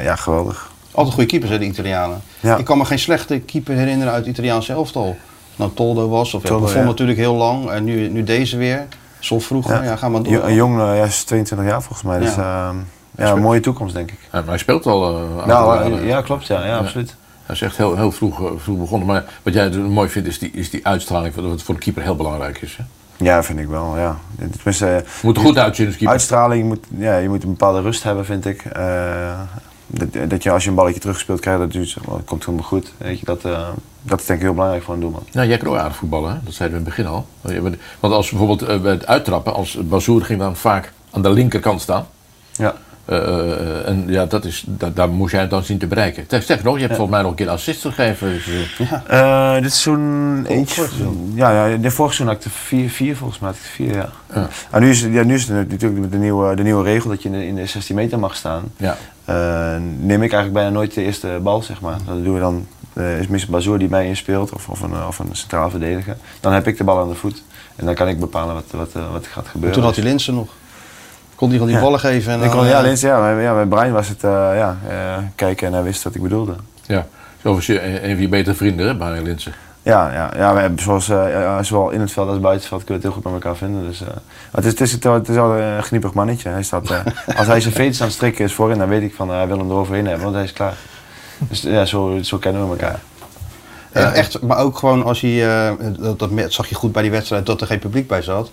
ja, geweldig. Altijd goede keepers, hè, de Italianen. Ja. Ik kan me geen slechte keeper herinneren uit het Italiaanse elftal. Nou, Toldo was, of Toldo, ja, natuurlijk heel lang. En nu, nu deze weer. Zo vroeger, ja, ga maar door. Een jong, ja, is 22 jaar volgens mij. Dus, ja, ja een mooie toekomst, denk ik. Ja, maar hij speelt al. Nou, ja, klopt, ja, ja, absoluut. Hij is echt heel, heel vroeg, vroeg begonnen. Maar wat jij mooi vindt, is die, is die uitstraling, wat voor een keeper heel belangrijk is. Hè? Ja, vind ik wel. Ja. Tenminste, je moet er goed uitzien als keeper. Uitstraling, je moet, ja, je moet een bepaalde rust hebben, vind ik. Uh, dat, dat, je als je een balletje terugspeelt krijgt, dat, duurt, dat komt helemaal goed. Weet je, dat, uh, dat is denk ik heel belangrijk voor een doelman. Nou, jij kan ook aardig voetballen, hè? dat zeiden we in het begin al. Want als bijvoorbeeld bij het uittrappen, als Bazoer ging dan vaak aan de linkerkant staan. Ja. Uh, en ja, dat is, dat, daar moest jij het dan zien te bereiken. Zeg nog, je hebt ja. volgens mij nog een keer een assist gegeven. Dus, uh. ja. uh, dit seizoen eentje. Ja, ja, de vorige seizoen had ik er vier, vier volgens mij. Had ik vier, ja. ja. En nu is, ja, nu is het natuurlijk de nieuwe, de nieuwe regel dat je in de, in de 16 meter mag staan. Ja. neem ik eigenlijk bijna nooit de eerste bal, zeg maar. Dat doen we dan, is misschien Bazoer die mij inspeelt of, of, een, of een centraal verdediger. Dan heb ik de bal aan de voet. En dan kan ik bepalen wat, wat, wat er gaat gebeuren. toen had hij Linsen nog. Kon hij gewoon die ballen geven? En ik kon, ja, Lins, ja, mijn, ja, mijn brein was het uh, ja, uh, kijken en hij wist wat ik bedoelde. Ja, zo was je een van je betere vrienden, hè, Brian Linsen. Ja, ja, ja we hebben zoals, uh, zowel in het veld als buiten het veld kunnen we het heel goed met elkaar vinden. Dus, het, is, het, is, het is wel een gniepig mannetje. Hij staat, als hij zijn veters aan het strikken is voorin, dan weet ik van hij wil hem eroverheen hebben, want hij is klaar. Dus ja, zo, zo kennen we elkaar. Ja, echt, maar ook gewoon als hij, dat, dat zag je goed bij die wedstrijd, dat er geen publiek bij zat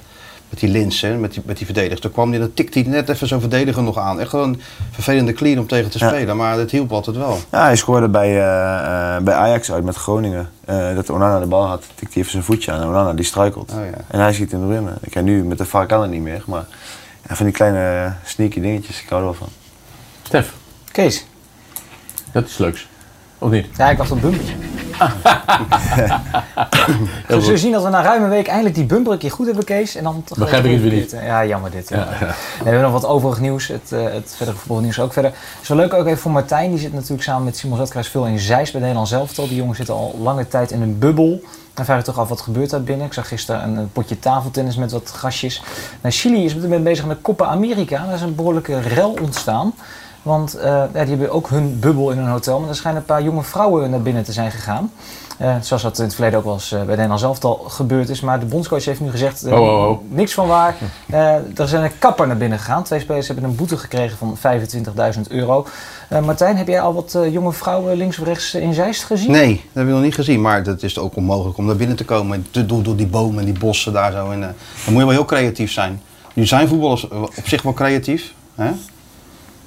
met die Linsen, met die, met die verdedigers. Toen kwam hij, dan tikte hij net even zo'n verdediger nog aan. Echt gewoon een vervelende clean om tegen te spelen, maar het hielp altijd wel. Ja, hij scoorde bij, uh, bij Ajax uit met Groningen. Uh, dat Onana de bal had, tikte hij even zijn voetje aan en Onana die struikelt. Oh, ja. En hij schiet hem erin. Ik ken nu met de VAR kan het niet meer, maar ja, van die kleine sneaky dingetjes, ik hou er wel van. Stef. Kees. Dat is leuks. Of niet? Ja, ik wacht op bumpertje. We zullen zien dat we na ruim een week eindelijk die bumper een keer goed hebben, Kees. En dan Begrijp ik het weer niet. Ja, jammer dit. Ja, ja. we hebben nog wat overig nieuws. Het, uh, het verdere voetbalnieuws ook verder. Het is wel leuk ook even voor Martijn. Die zit natuurlijk samen met Simon Zetkruis veel in Zeist bij Nederland zelf. Die jongen zitten al lange tijd in een bubbel. Dan vraag je toch af wat gebeurt daar binnen. Ik zag gisteren een potje tafeltennis met wat gastjes. Nou, Chili is met bezig met Copa America. Daar is een behoorlijke rel ontstaan. Want uh, ja, die hebben ook hun bubbel in hun hotel. Maar er schijnen een paar jonge vrouwen naar binnen te zijn gegaan. Uh, zoals dat in het verleden ook wel eens uh, bij Nederland zelf al gebeurd is. Maar de bondscoach heeft nu gezegd, oh, oh, oh. niks van waar. er zijn een kapper naar binnen gegaan. Twee spelers hebben een boete gekregen van 25.000 euro. Martijn, heb jij al wat jonge vrouwen links of rechts in Zeist gezien? Nee, dat heb ik nog niet gezien. Maar het is ook onmogelijk om naar binnen te komen. Door, door die bomen en die bossen daar zo. En, dan moet je wel heel creatief zijn. Nu zijn voetballers op zich wel creatief. Hè?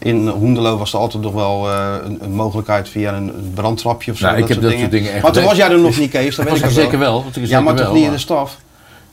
In Hoendelo was er altijd nog wel uh, een, een, mogelijkheid via een brandtrapje of zo. Nou, ik heb dat soort dingen echt Maar toen was jij er nog niet, Kees. Dat weet ik zeker wel. wel. Ja, maar toch niet in de staf?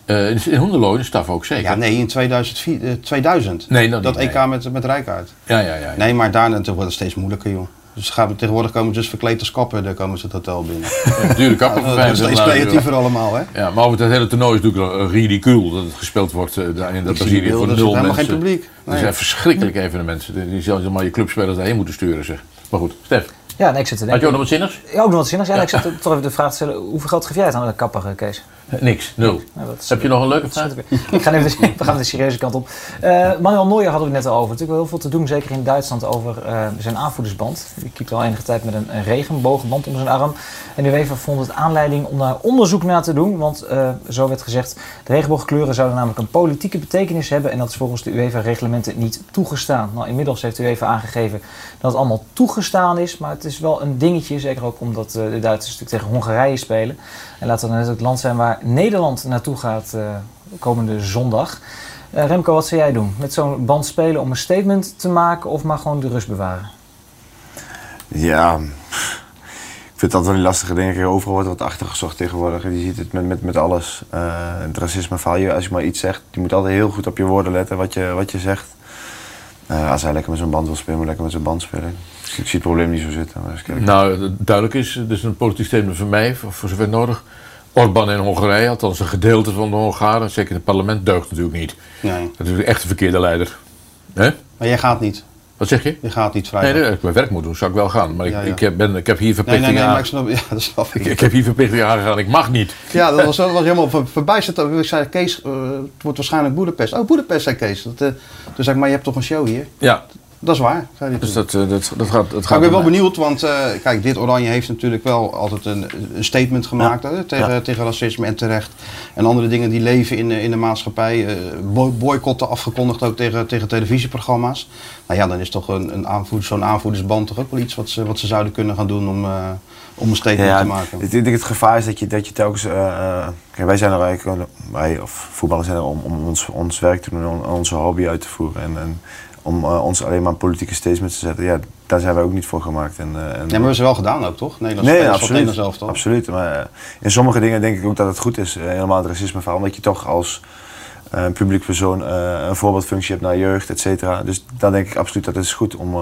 Uh, in Hoendelo, in de staf ook zeker. Ja, nee, in 2004, uh, 2000. Nee, dat, dat niet, EK nee. met, met Rijkaard. Ja, ja, ja, ja. Nee, maar daarna wordt het steeds moeilijker, joh. Dus gaan we, tegenwoordig komen ze dus verkleed als kapper, dan komen ze het hotel binnen. Ja, dure kapper ja, Dat is steeds creatiever allemaal, hè? Ja, maar over het hele toernooi is natuurlijk ridicuul dat het gespeeld wordt daar in dat Brazilië voor nul mensen. geen publiek. Nee. Het zijn verschrikkelijke evenementen. Die zouden maar je clubspelers daarheen moeten sturen, zeg. Maar goed, Stef. Ja, nee, ik zit te denken. Had je ook nog wat zinnigs? Ja, ook nog wat zinnigs. Ja, ja. ik zit toch even de vraag te stellen, hoeveel geld geef jij het aan de kapper, Kees? Niks, nul. Is, Heb je nog een leuke vraag? Ik ga even, we gaan de serieuze kant op. Uh, Manuel Neuer hadden we het net al over. Natuurlijk wel heel veel te doen, zeker in Duitsland, over uh, zijn aanvoerdersband. Die keept al enige tijd met een, een regenbogenband om zijn arm. En de UEFA vond het aanleiding om daar onderzoek naar te doen. Want uh, zo werd gezegd, de regenboogkleuren zouden namelijk een politieke betekenis hebben. En dat is volgens de UEFA-reglementen niet toegestaan. Nou, inmiddels heeft de UEFA aangegeven dat het allemaal toegestaan is. Maar het is wel een dingetje, zeker ook omdat de Duitsers natuurlijk tegen Hongarije spelen. En laten we net het land zijn waar Nederland naartoe gaat uh, komende zondag. Uh, Remco, wat zou jij doen? Met zo'n band spelen om een statement te maken of maar gewoon de rust bewaren? Ja, ik vind dat wel een lastige ding. Overal wordt wat achtergezocht tegenwoordig. Je ziet het met, met, met alles. Uh, het racisme verhaal. Als je maar iets zegt, je moet altijd heel goed op je woorden letten wat je, wat je zegt. Als hij lekker met zijn band wil spelen, moet lekker met zijn band spelen. Dus ik zie het probleem niet zo zitten. Maar nou, duidelijk is, het is een politiek statement van mij, voor, voor zover nodig. Orbán in Hongarije, althans een gedeelte van de Hongaren, zeker in het parlement, deugt natuurlijk niet. Nee. Dat is echt de verkeerde leider. He? Maar jij gaat niet? Wat zeg je? Je gaat niet vrijdag. Nee, nee, als ik mijn werk moet doen, zou ik wel gaan. Maar ik, Ja, ja. ik, heb, ben, ik heb hier Nee, verplichtingen nee, nee, maar aan. ik snap, ja, dat snap ik. Ik, ik heb hier verplichtingen aangegaan. Ik mag niet. Ja, dat was, dat was helemaal ver, verbijsterd. Ik zei, Kees, eh, het wordt waarschijnlijk Boedapest. Oh, Boedapest, zei Kees. Dat, eh, toen zei ik, maar je hebt toch een show hier? Ja. Dat is waar, zei hij Dus dat, eh, dat, dat gaat. Dat gaat ik ben wel benieuwd, want eh, kijk, dit Oranje heeft natuurlijk wel altijd een, een statement gemaakt hè, tegen, Ja. tegen racisme en terecht. En andere dingen die leven in, de- in de maatschappij. eh, boy- boycotten afgekondigd ook tegen, tegen televisieprogramma's. Nou ja, dan is toch een, een aanvoer, zo'n aanvoerdersband toch ook wel iets wat ze, wat ze zouden kunnen gaan doen om, eh, om een statement Ja, te maken. Ik denk het gevaar is dat je, dat je telkens. eh, eh, kijk, wij zijn er eigenlijk, wij of voetballers zijn er om, om ons, ons werk te doen, om onze hobby uit te voeren. En, en om eh, ons alleen maar een politieke statements te zetten. Ja, daar zijn wij ook niet voor gemaakt. En, eh, en, Ja, maar we hebben ze wel gedaan ook, toch? Nederlands Nee, absoluut. Nederlands elftal. absoluut. Maar eh, in sommige dingen denk ik ook dat het goed is. helemaal het racisme verhaal. Omdat je toch als publiek persoon een voorbeeldfunctie hebt naar jeugd, et cetera. Dus dan denk ik absoluut dat het is goed om,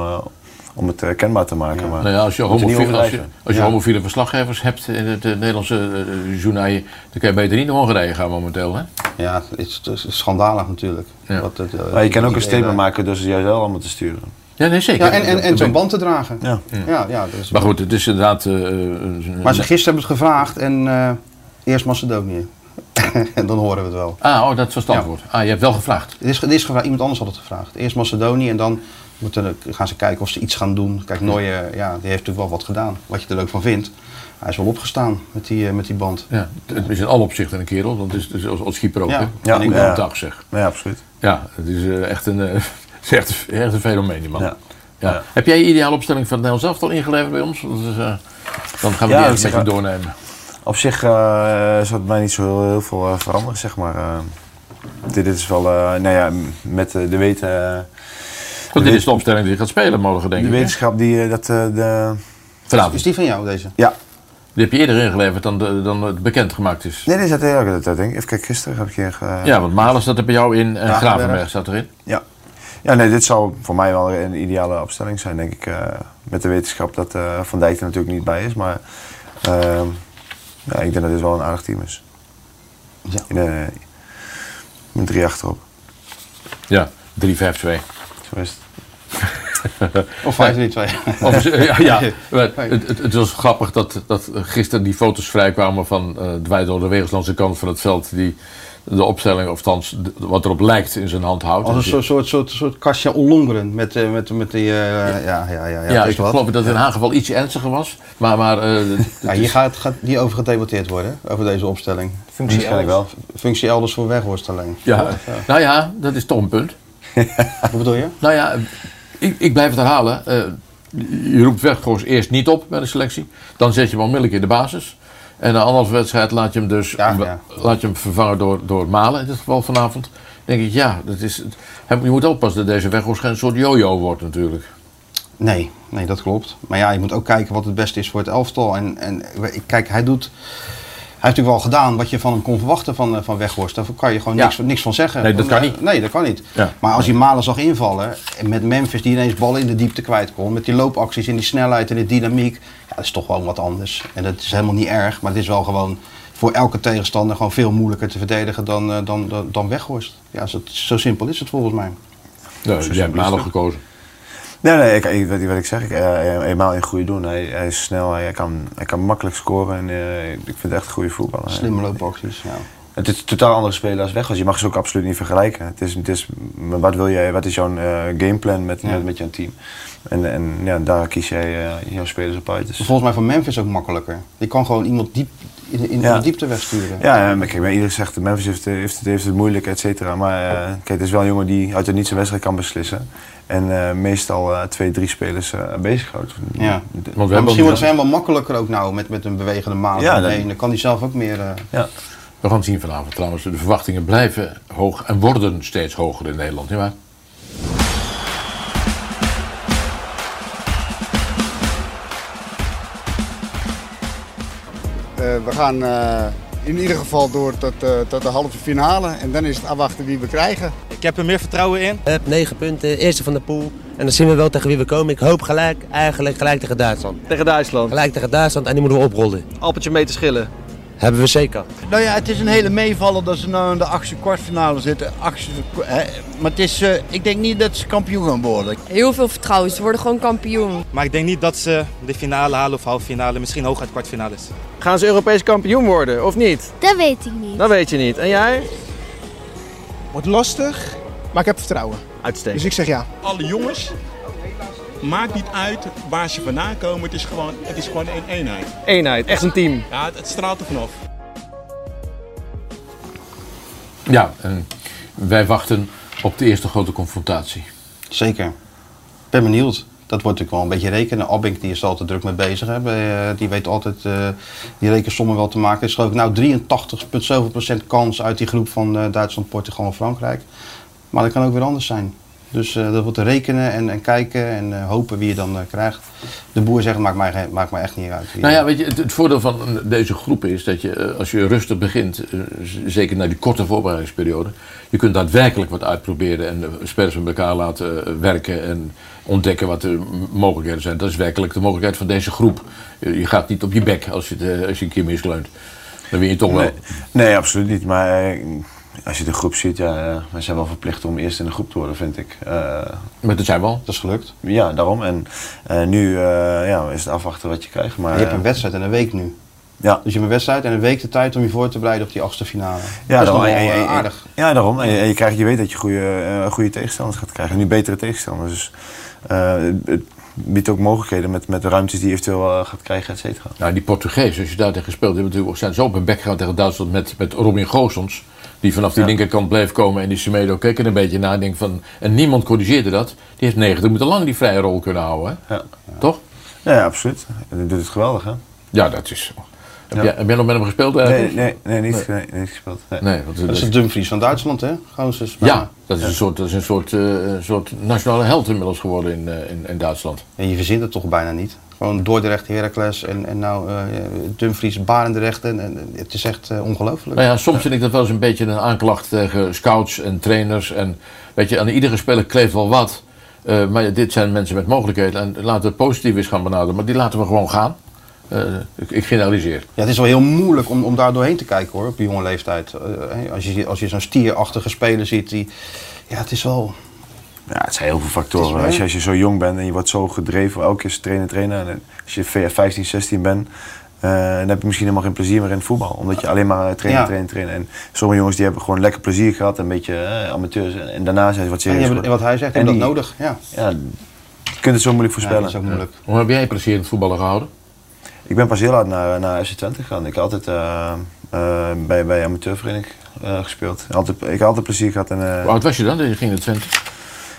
om het eh, kenbaar te maken. Maar Nou ja, als je, homofiele, als je, overdrijven. als je Ja. homofiele verslaggevers hebt in het eh, Nederlandse uh, journaal, dan kan je beter niet naar Hongarije gaan momenteel. Hè? Ja, het is, het is schandalig natuurlijk. Wat het, eh, Maar je kan ook een statement maken door ze juist wel allemaal te sturen. Ja, nee, zeker. Ja, en, en, en zo'n band te dragen. Ja. Ja, ja, dus- Maar goed, het is inderdaad. eh, Maar ze gisteren hebben het gevraagd en eh, eerst Macedonië. en dan horen we het wel. Ah, oh, dat was het Ja. antwoord. Ah, je hebt wel gevraagd. Het is, het is gevraagd, iemand anders had het gevraagd. Eerst Macedonië en dan moeten, gaan ze kijken of ze iets gaan doen. Kijk, Nooijer, ja, die heeft natuurlijk wel wat gedaan. Wat je er ook van vindt. Hij is wel opgestaan met die, eh, met die band. Ja, het is in alle opzichten een kerel, want het is, het is als, als schieper ook. Ja. Ja, ik ja. dag zeg. Ja, absoluut. Ja, het is eh, echt een, eh, is echt, echt een fenomeen, die man. Ja. Heb jij je ideale opstelling van het Nederlands elftal ingeleverd bij ons? Is, dan gaan we die even met je doornemen. Op zich eh zou het mij niet zo heel, heel veel veranderen, zeg maar. Dit is wel, nou ja, met de weten... eh, Want dit is de opstelling die je gaat spelen morgen, denk de ik. hè? wetenschap die eh, dat eh, de... Vanavond. Is die van jou, deze? Ja. Die heb je eerder ingeleverd dan, de, dan het bekend gemaakt is. Nee, die zat er ook dat denk ik. Even kijken, gisteren heb ik hier... eh, Ja, want Malen staat er bij jou in en Gravenberg. Gravenberg staat erin. Ja. Ja, nee, dit zou voor mij wel een ideale opstelling zijn, denk ik. eh, met de wetenschap dat eh, Van Dijk er natuurlijk niet bij is. Maar ehm, ja, ik denk dat dit wel een aardig team is. Ja. In, eh, met drie achterop. Ja, 3-5-2. Zo is het. Of 5-3-2. Of, ja, ja. Maar Het, het, het was grappig dat, dat gisteren die foto's vrijkwamen van eh Dwight door de Wegerslandse kant van het veld. Die de opstelling, of althans de- wat erop lijkt, in zijn hand houdt. Als een soort, soort, soort, soort Kasia Ollongren met, eh, met, met die... eh, ja, ja, ja, ja, ja, is ik wat. geloof dat het in haar geval iets ernstiger was. Maar, maar eh, Ja, is- hier gaat, gaat niet over gedebatteerd worden, over deze opstelling. Functie Waarschijnlijk elders. Functie elders voor Weghorst alleen. ja, nou ja, dat is toch een punt. Wat bedoel je? Nou ja, ik, ik blijf het herhalen. Eh, je roept Weghorst eerst niet op bij de selectie. Dan zet je hem onmiddellijk in de basis. En na anderhalve wedstrijd laat je hem dus Ja, ja. Laat je hem vervangen door, door Malen, in dit geval vanavond. Dan denk ik, ja, dat is, je moet oppassen dat deze Weghorst geen soort yo-yo wordt natuurlijk. Nee, nee, dat klopt. Maar ja, je moet ook kijken wat het beste is voor het elftal. En, en kijk, hij doet... Hij heeft natuurlijk wel gedaan wat je van hem kon verwachten van, eh, van Weghorst. Daar kan je gewoon Ja. niks, niks van zeggen. Nee, dat kan niet. Nee, dat kan niet. Ja. Maar als je Malen zag invallen, en met Memphis die ineens ballen in de diepte kwijt kon, met die loopacties en die snelheid en de dynamiek, ja, dat is toch gewoon wat anders. En dat is helemaal niet erg, maar het is wel gewoon voor elke tegenstander gewoon veel moeilijker te verdedigen dan, eh, dan, dan, dan Weghorst. Ja, zo, zo simpel is het volgens mij. Ja, jij hebt Malen gekozen. Nee, nee, ik, ik, weet niet wat ik zeg. Ik, eh, eenmaal in goede doen. Hij, hij is snel, hij kan, hij kan makkelijk scoren. En eh, ik vind het echt een goede voetballer. Slimme loopacties, ja. Het is een totaal andere speler als Weghorst. Je mag ze ook absoluut niet vergelijken. Het is, het is, maar wat, wil jij, wat is jouw eh, gameplan met, Ja. met, met jouw team? En, en ja, daar kies jij eh, jouw spelers op uit. Dus. Volgens mij van Memphis ook makkelijker. Je kan gewoon iemand diep in, de- in Ja. de diepte wegsturen. Ja, kijk, maar iedereen zegt Memphis heeft, heeft, het, heeft het moeilijk, et cetera. Maar eh, kijk, het is wel een jongen die uit het niet zijn wedstrijd kan beslissen. En eh, meestal eh, twee, drie spelers eh bezighoudt. Ja. De- Maar misschien wordt het voor hem wel makkelijker ook nou met, met een bewegende maat Ja, ja, Dan kan hij zelf ook meer... eh, Ja. We gaan het zien vanavond trouwens. De verwachtingen blijven hoog en worden steeds hoger in Nederland. Nietwaar? Eh, we gaan eh, in ieder geval door tot, eh, tot de halve finale en dan is het afwachten wie we krijgen. Ik heb er meer vertrouwen in. Hup, 9 punten, eerste van de pool. En dan zien we wel tegen wie we komen. Ik hoop gelijk, eigenlijk gelijk tegen Duitsland. Tegen Duitsland. Gelijk tegen Duitsland en die moeten we oprollen. Appeltje mee te schillen. Hebben we zeker. Nou ja, het is een hele meevaller dat ze nou in de achtste kwartfinale zitten. Achtste, hè. Maar het is, eh, ik denk niet dat ze kampioen gaan worden. Heel veel vertrouwen, ze worden gewoon kampioen. Maar ik denk niet dat ze de finale halen of halve finale, misschien hooguit kwartfinales. Gaan ze Europees kampioen worden of niet? Dat weet ik niet. Dat weet je niet. En jij? Wordt lastig, maar ik heb vertrouwen. Uitstekend. Dus ik zeg ja. Alle jongens, maakt niet uit waar ze vandaan komen. Het is gewoon, het is gewoon een eenheid. Eenheid, echt een team. Ja, het, het straalt er vanaf. Ja, en wij wachten op de eerste grote confrontatie. Zeker. Ik ben benieuwd. Dat wordt natuurlijk wel een beetje rekenen. Abink die is er altijd druk mee bezig. Hè. Eh, die weet altijd uh, die rekensommen wel te maken. Het is geloof ik nou 83,7% kans uit die groep van uh, Duitsland, Portugal en Frankrijk. Maar dat kan ook weer anders zijn. Dus uh, dat wordt te rekenen en, en kijken en uh, hopen wie je dan uh, krijgt. De boer zegt, maakt mij, maakt mij echt niet uit. Nou ja, weet je, het, het, voordeel van deze groep is dat je, als je rustig begint, zeker na die korte voorbereidingsperiode, je kunt daadwerkelijk wat uitproberen en spelers met elkaar laten werken en ontdekken wat de mogelijkheden zijn. Dat is werkelijk de mogelijkheid van deze groep. Je gaat niet op je bek als je, als je een keer misleunt. Dan win je toch nee, wel. Nee, absoluut niet. Maar als je de groep ziet, ja, we zijn wel verplicht om eerst in de groep te worden, vind ik. Uh, maar dat zijn wel. Dat is gelukt. Ja, daarom. En uh, nu uh, ja, is het afwachten wat je krijgt. Maar, je hebt een wedstrijd en een week nu. Ja. Dus je hebt een wedstrijd en een week de tijd om je voor te bereiden op die achtste finale. Ja, dat daarom, is en, wel en, aardig. Ja, daarom. En je, en je, krijgt, je weet dat je goede, goede tegenstanders gaat krijgen. Nu betere tegenstanders. Dus het biedt ook mogelijkheden met, met de ruimtes die je eventueel gaat krijgen, et cetera. Nou, die Portugezen, als je daar tegen speelt, hebben natuurlijk, zijn zo op hun bek gegaan tegen Duitsland met, met Robin Goossens. Die vanaf die ja. linkerkant bleef komen en die Semedo keek er een beetje naar. Denk van, en niemand corrigeerde dat. Die heeft 90 minuten lang die vrije rol kunnen houden. Hè? Ja. Toch? Ja, absoluut. En die doet het geweldig, hè? Ja, dat is zo. Heb, jij, heb jij nog met hem gespeeld eigenlijk? Nee, nee, nee, niet, nee. nee niet gespeeld. Nee. nee want, dat is de Dumfries van Duitsland, hè? Ja, dat is een soort, dat is een soort, uh, soort nationale held inmiddels geworden in, uh, in, in Duitsland. En je verzint het toch bijna niet? Gewoon Dordrecht, Heracles en, en nou uh, Dumfries, Barendrecht. En, en het is echt uh, ongelooflijk. Nou ja, soms vind ik dat wel eens een beetje een aanklacht tegen scouts en trainers. En weet je, aan iedere speler kleeft wel wat. Uh, maar dit zijn mensen met mogelijkheden. En laten we het positief eens gaan benaderen. Maar die laten we gewoon gaan. Ik, ik, generaliseer. Ja, het is wel heel moeilijk om, om daar doorheen te kijken hoor, op jonge leeftijd. als je, als je zo'n stierachtige speler ziet, die, ja, het is wel... Ja, het zijn heel veel factoren. Als je, als je zo jong bent en je wordt zo gedreven, elke keer trainen, trainen. En als je 15, 16 bent, uh, dan heb je misschien helemaal geen plezier meer in het voetbal. Omdat je alleen maar trainen, ja. trainen, trainen. En sommige jongens die hebben gewoon lekker plezier gehad, een beetje uh, amateurs. En, en, daarna zijn ze wat serieus. En wat hij zegt, en dat nodig. Ja. ja, je kunt het zo moeilijk voorspellen. Ja, dat is ook moeilijk. Hoe heb jij plezier in het voetballen gehouden? Ik ben pas heel laat naar, naar FC Twente gegaan. Ik heb altijd uh, bij, bij amateurvereniging gespeeld. Altijd, ik heb altijd plezier gehad. En, Hoe oud was je dan? Je ging naar Twente?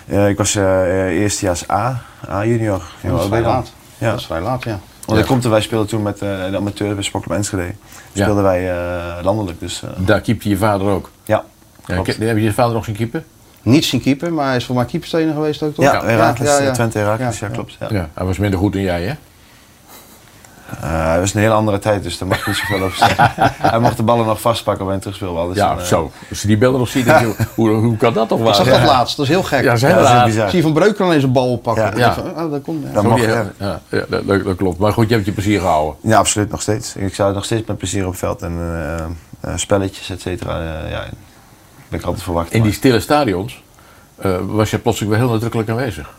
Uh, ik was uh, eerstejaars A, A junior. Ja, dat is vrij laat. Ja. Dat is vrij laat, ja. Want ja. komt er, wij speelden toen met uh, de amateur bij Spokkel Enschede. Speelden ja. wij landelijk. Dus, Daar keepte je vader ook? Ja. ja heb je je vader nog zijn keeper? Niet zijn keeper, maar hij is voor mij keeperstrainer geweest ook toch? Ja, Herakles, ja, ja, Twente Herakles, ja, klopt. Ja. hij was minder goed dan jij hè? Uh, het was een hele andere tijd, dus daar mag ik niet zoveel over zeggen. hij mocht de ballen nog vastpakken bij een terugspeel. Dus ja, dan, uh... zo. Als je die beelden nog ziet, denk je, hoe, hoe kan dat toch wel? Ik zag dat laatst, dat is heel gek. Ja, zijn ja, dat is bizar. Zie je Van Breukelen ineens een bal oppakken. Ja. Van, oh, dat komt, dat mag, ja. Ja, ja dat, dat, klopt. Maar goed, je hebt je plezier gehouden. Ja, absoluut, nog steeds. Ik zou nog steeds met plezier op veld en uh, spelletjes, et cetera. ja, ben ik altijd verwacht. In die stille stadions was je plotseling wel heel nadrukkelijk aanwezig.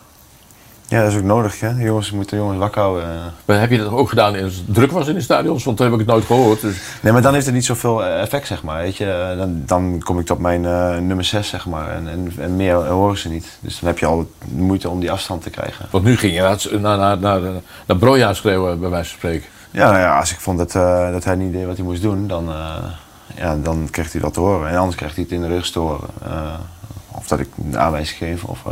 Ja, dat is ook nodig. Hè? Jongens moeten de jongens wakker houden. Maar heb je dat ook gedaan als het druk was in de stadions? Want dan heb ik het nooit gehoord. Dus... Nee, maar dan heeft het niet zoveel effect, zeg maar. Weet je? Dan, dan kom ik tot mijn uh, nummer 6, zeg maar. En, en, en, meer horen ze niet. Dus dan heb je al moeite om die afstand te krijgen. Want nu ging je naar, naar, naar, naar, naar Broja schreeuwen, bij wijze van spreken. Ja, nou ja, als ik vond dat, uh, dat hij niet deed wat hij moest doen, dan, uh, ja, dan kreeg hij dat te horen. En anders kreeg hij het in de rug te horen. of dat ik een aanwijzing geef. Of,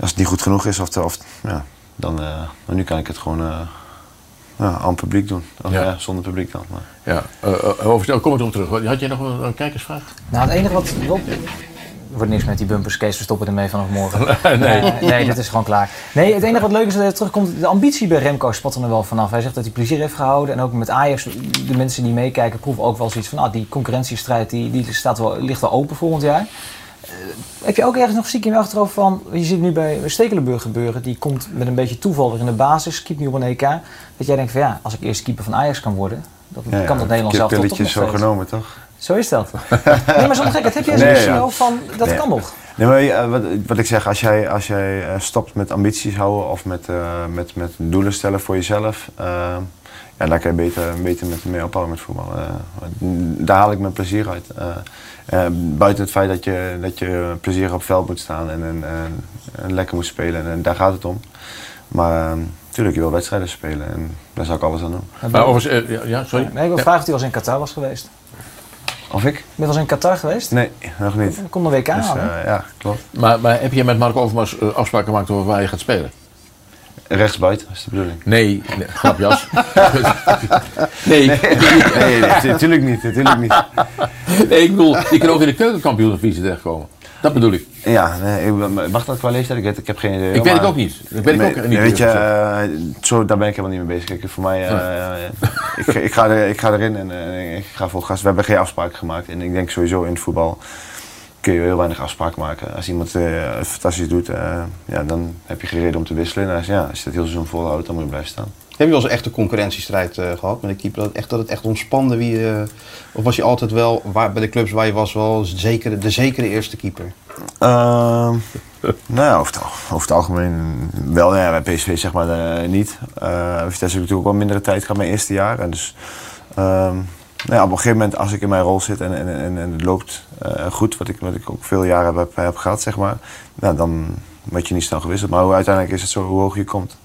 als het niet goed genoeg is, of, of ja, dan, uh, maar nu kan ik het gewoon uh, ja, aan het publiek doen. Of, ja. ja. zonder publiek dan. Maar. Ja, uh, over, kom ik erop terug. Had jij nog een, een kijkersvraag? Nou, het enige wat Rob... Er wordt niks met die bumpers, Kees, we stoppen ermee vanaf morgen. nee. nee, dit is gewoon klaar. Nee, het enige wat leuk is dat hij terugkomt, de ambitie bij Remco spat er wel vanaf. Hij zegt dat hij plezier heeft gehouden. En ook met Ajax, de mensen die meekijken, proeven ook wel zoiets van, ah, die concurrentiestrijd die, die staat wel, ligt wel open volgend jaar. Uh, heb je ook ergens nog ziek in je achterhoofd van, je ziet nu bij Stekelenburg gebeuren, die komt met een beetje toeval weer in de basis, keept nu op een EK. Dat jij denkt van ja, als ik eerst keeper van Ajax kan worden, Dat Ja, kan dat Nederlands zelf toch nog zo genomen, toch? Zo is dat. nee, maar zonder gekheid, heb jij Nee, ja. van, dat Nee. kan nog? Nee, maar eh, wat, wat ik zeg, als jij, als jij eh, stopt met ambities houden of met, eh, met, met doelen stellen voor jezelf, eh, ja, daar kan je beter, beter met mee ophouden met voetbal. Eh, daar haal ik mijn plezier uit. Eh, eh, buiten het feit dat je, dat je plezier op het veld moet staan en, en, en, en lekker moet spelen, en, daar gaat het om. Maar natuurlijk, je wil wedstrijden spelen en daar zou ik alles aan doen. Maar overigens, eh, ja, sorry. Nee, ik wil Ja. vragen of hij al eens in Qatar was geweest. Of ik? Ben je al eens in Qatar geweest? Nee, nog niet. Er komt een WK Dus, aan, eh, ja, klopt. Maar, maar heb je met Marco Overmars eh, afspraken gemaakt over waar je gaat spelen? Rechtsbuiten, is de bedoeling. Nee, nee grapjas. nee. Nee, nee, nee, natuurlijk niet, natuurlijk niet. Nee, ik bedoel, je kan ook in de keukenkampioenvisie terechtkomen. Dat bedoel ik. Ja, nee, ik- mag dat qua leeftijd? Ik, weet- ik heb geen idee. Ik weet het ook niet. Ik weet het ook Nee, niet. Weet je, eh, zo, daar ben ik helemaal niet mee bezig. Kijk, voor mij, eh, ik, ik, ga er, ik ga erin en eh, ik ga vol gas. We hebben geen afspraken gemaakt. En ik denk sowieso in het voetbal kun je heel weinig afspraken maken. Als iemand eh, het fantastisch doet, eh, ja, dan heb je geen reden om te wisselen. En als, ja, als je het heel seizoen volhoudt, dan moet je blijven staan. Heb je wel eens een echte concurrentiestrijd eh, gehad met de keeper? Dat het echt, dat het echt ontspande? Wie, eh, of was je altijd wel, waar, bij de clubs waar je was, wel zeker, de zekere eerste keeper? Ehm, nou ja, over het, al- over het algemeen wel. Ja, bij PSV zeg maar eh, niet. Eh Vitesse heb ik natuurlijk ook wel mindere tijd gehad mijn eerste jaar. En dus ehm, nou ja, op een gegeven moment als ik in mijn rol zit en, en, en, en het loopt eh, goed, wat ik, wat ik ook veel jaren heb, heb gehad, zeg maar. Nou, dan word je niet snel gewisseld. Maar uiteindelijk is het zo, hoe hoog je komt.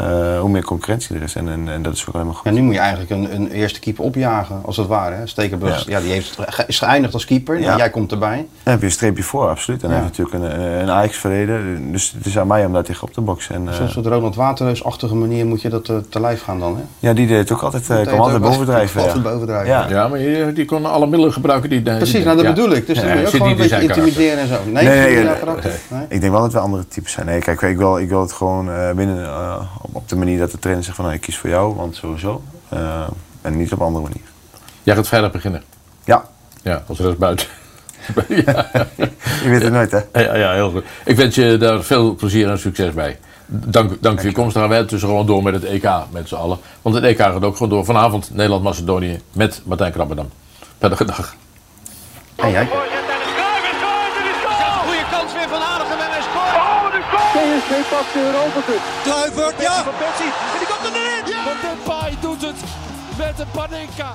Eh, hoe meer concurrentie er is. En, en, en dat is ook helemaal goed. En nu moet je eigenlijk een, een eerste keeper opjagen, als het ware. Hè? Stekelenburg, ja. die heeft, is geëindigd als keeper. Ja. Jij komt erbij. Dan heb je een streepje voor, absoluut. En dan Ja. heb je natuurlijk een, een Ajax-verleden. Dus het is aan mij om daar tegen op te boksen. En, Zo'n eh, soort Ronald Waterreus-achtige manier moet je dat eh, te lijf gaan dan. Hè? Ja, die deed het ook altijd. Deed kwam altijd bovendrijven. altijd ja. bovendrijven. Ja. Ja, maar je, die kon alle middelen gebruiken die... Precies, nou dat bedoel ik. Dus dan moet je ook zit gewoon een beetje intimideren en zo. Nee, Nee, nee? Ik denk wel dat we andere types zijn. Nee, kijk, ik wil, ik wil het gewoon eh, binnen eh, op, de manier dat de trainer zegt van nou, ik kies voor jou, want sowieso. Eh, en niet op een andere manier. Jij gaat vrijdag beginnen. Ja. Ja, als rest buiten. ja. Je weet het nooit, hè? Ja, ja, heel goed. Ik wens je daar veel plezier en succes bij. Dank, dank voor je komst. Dan gaan wij dus gewoon door met het EK met z'n allen. Want het EK gaat ook gewoon door. Vanavond Nederland-Macedonië met Martijn Krabberdam. Prettige dag. En jij? PSV pakt de Europa Cup. Kluivert, ja! Van Persie. En die komt erin. Ja! Van Depay doet het met een Panenka.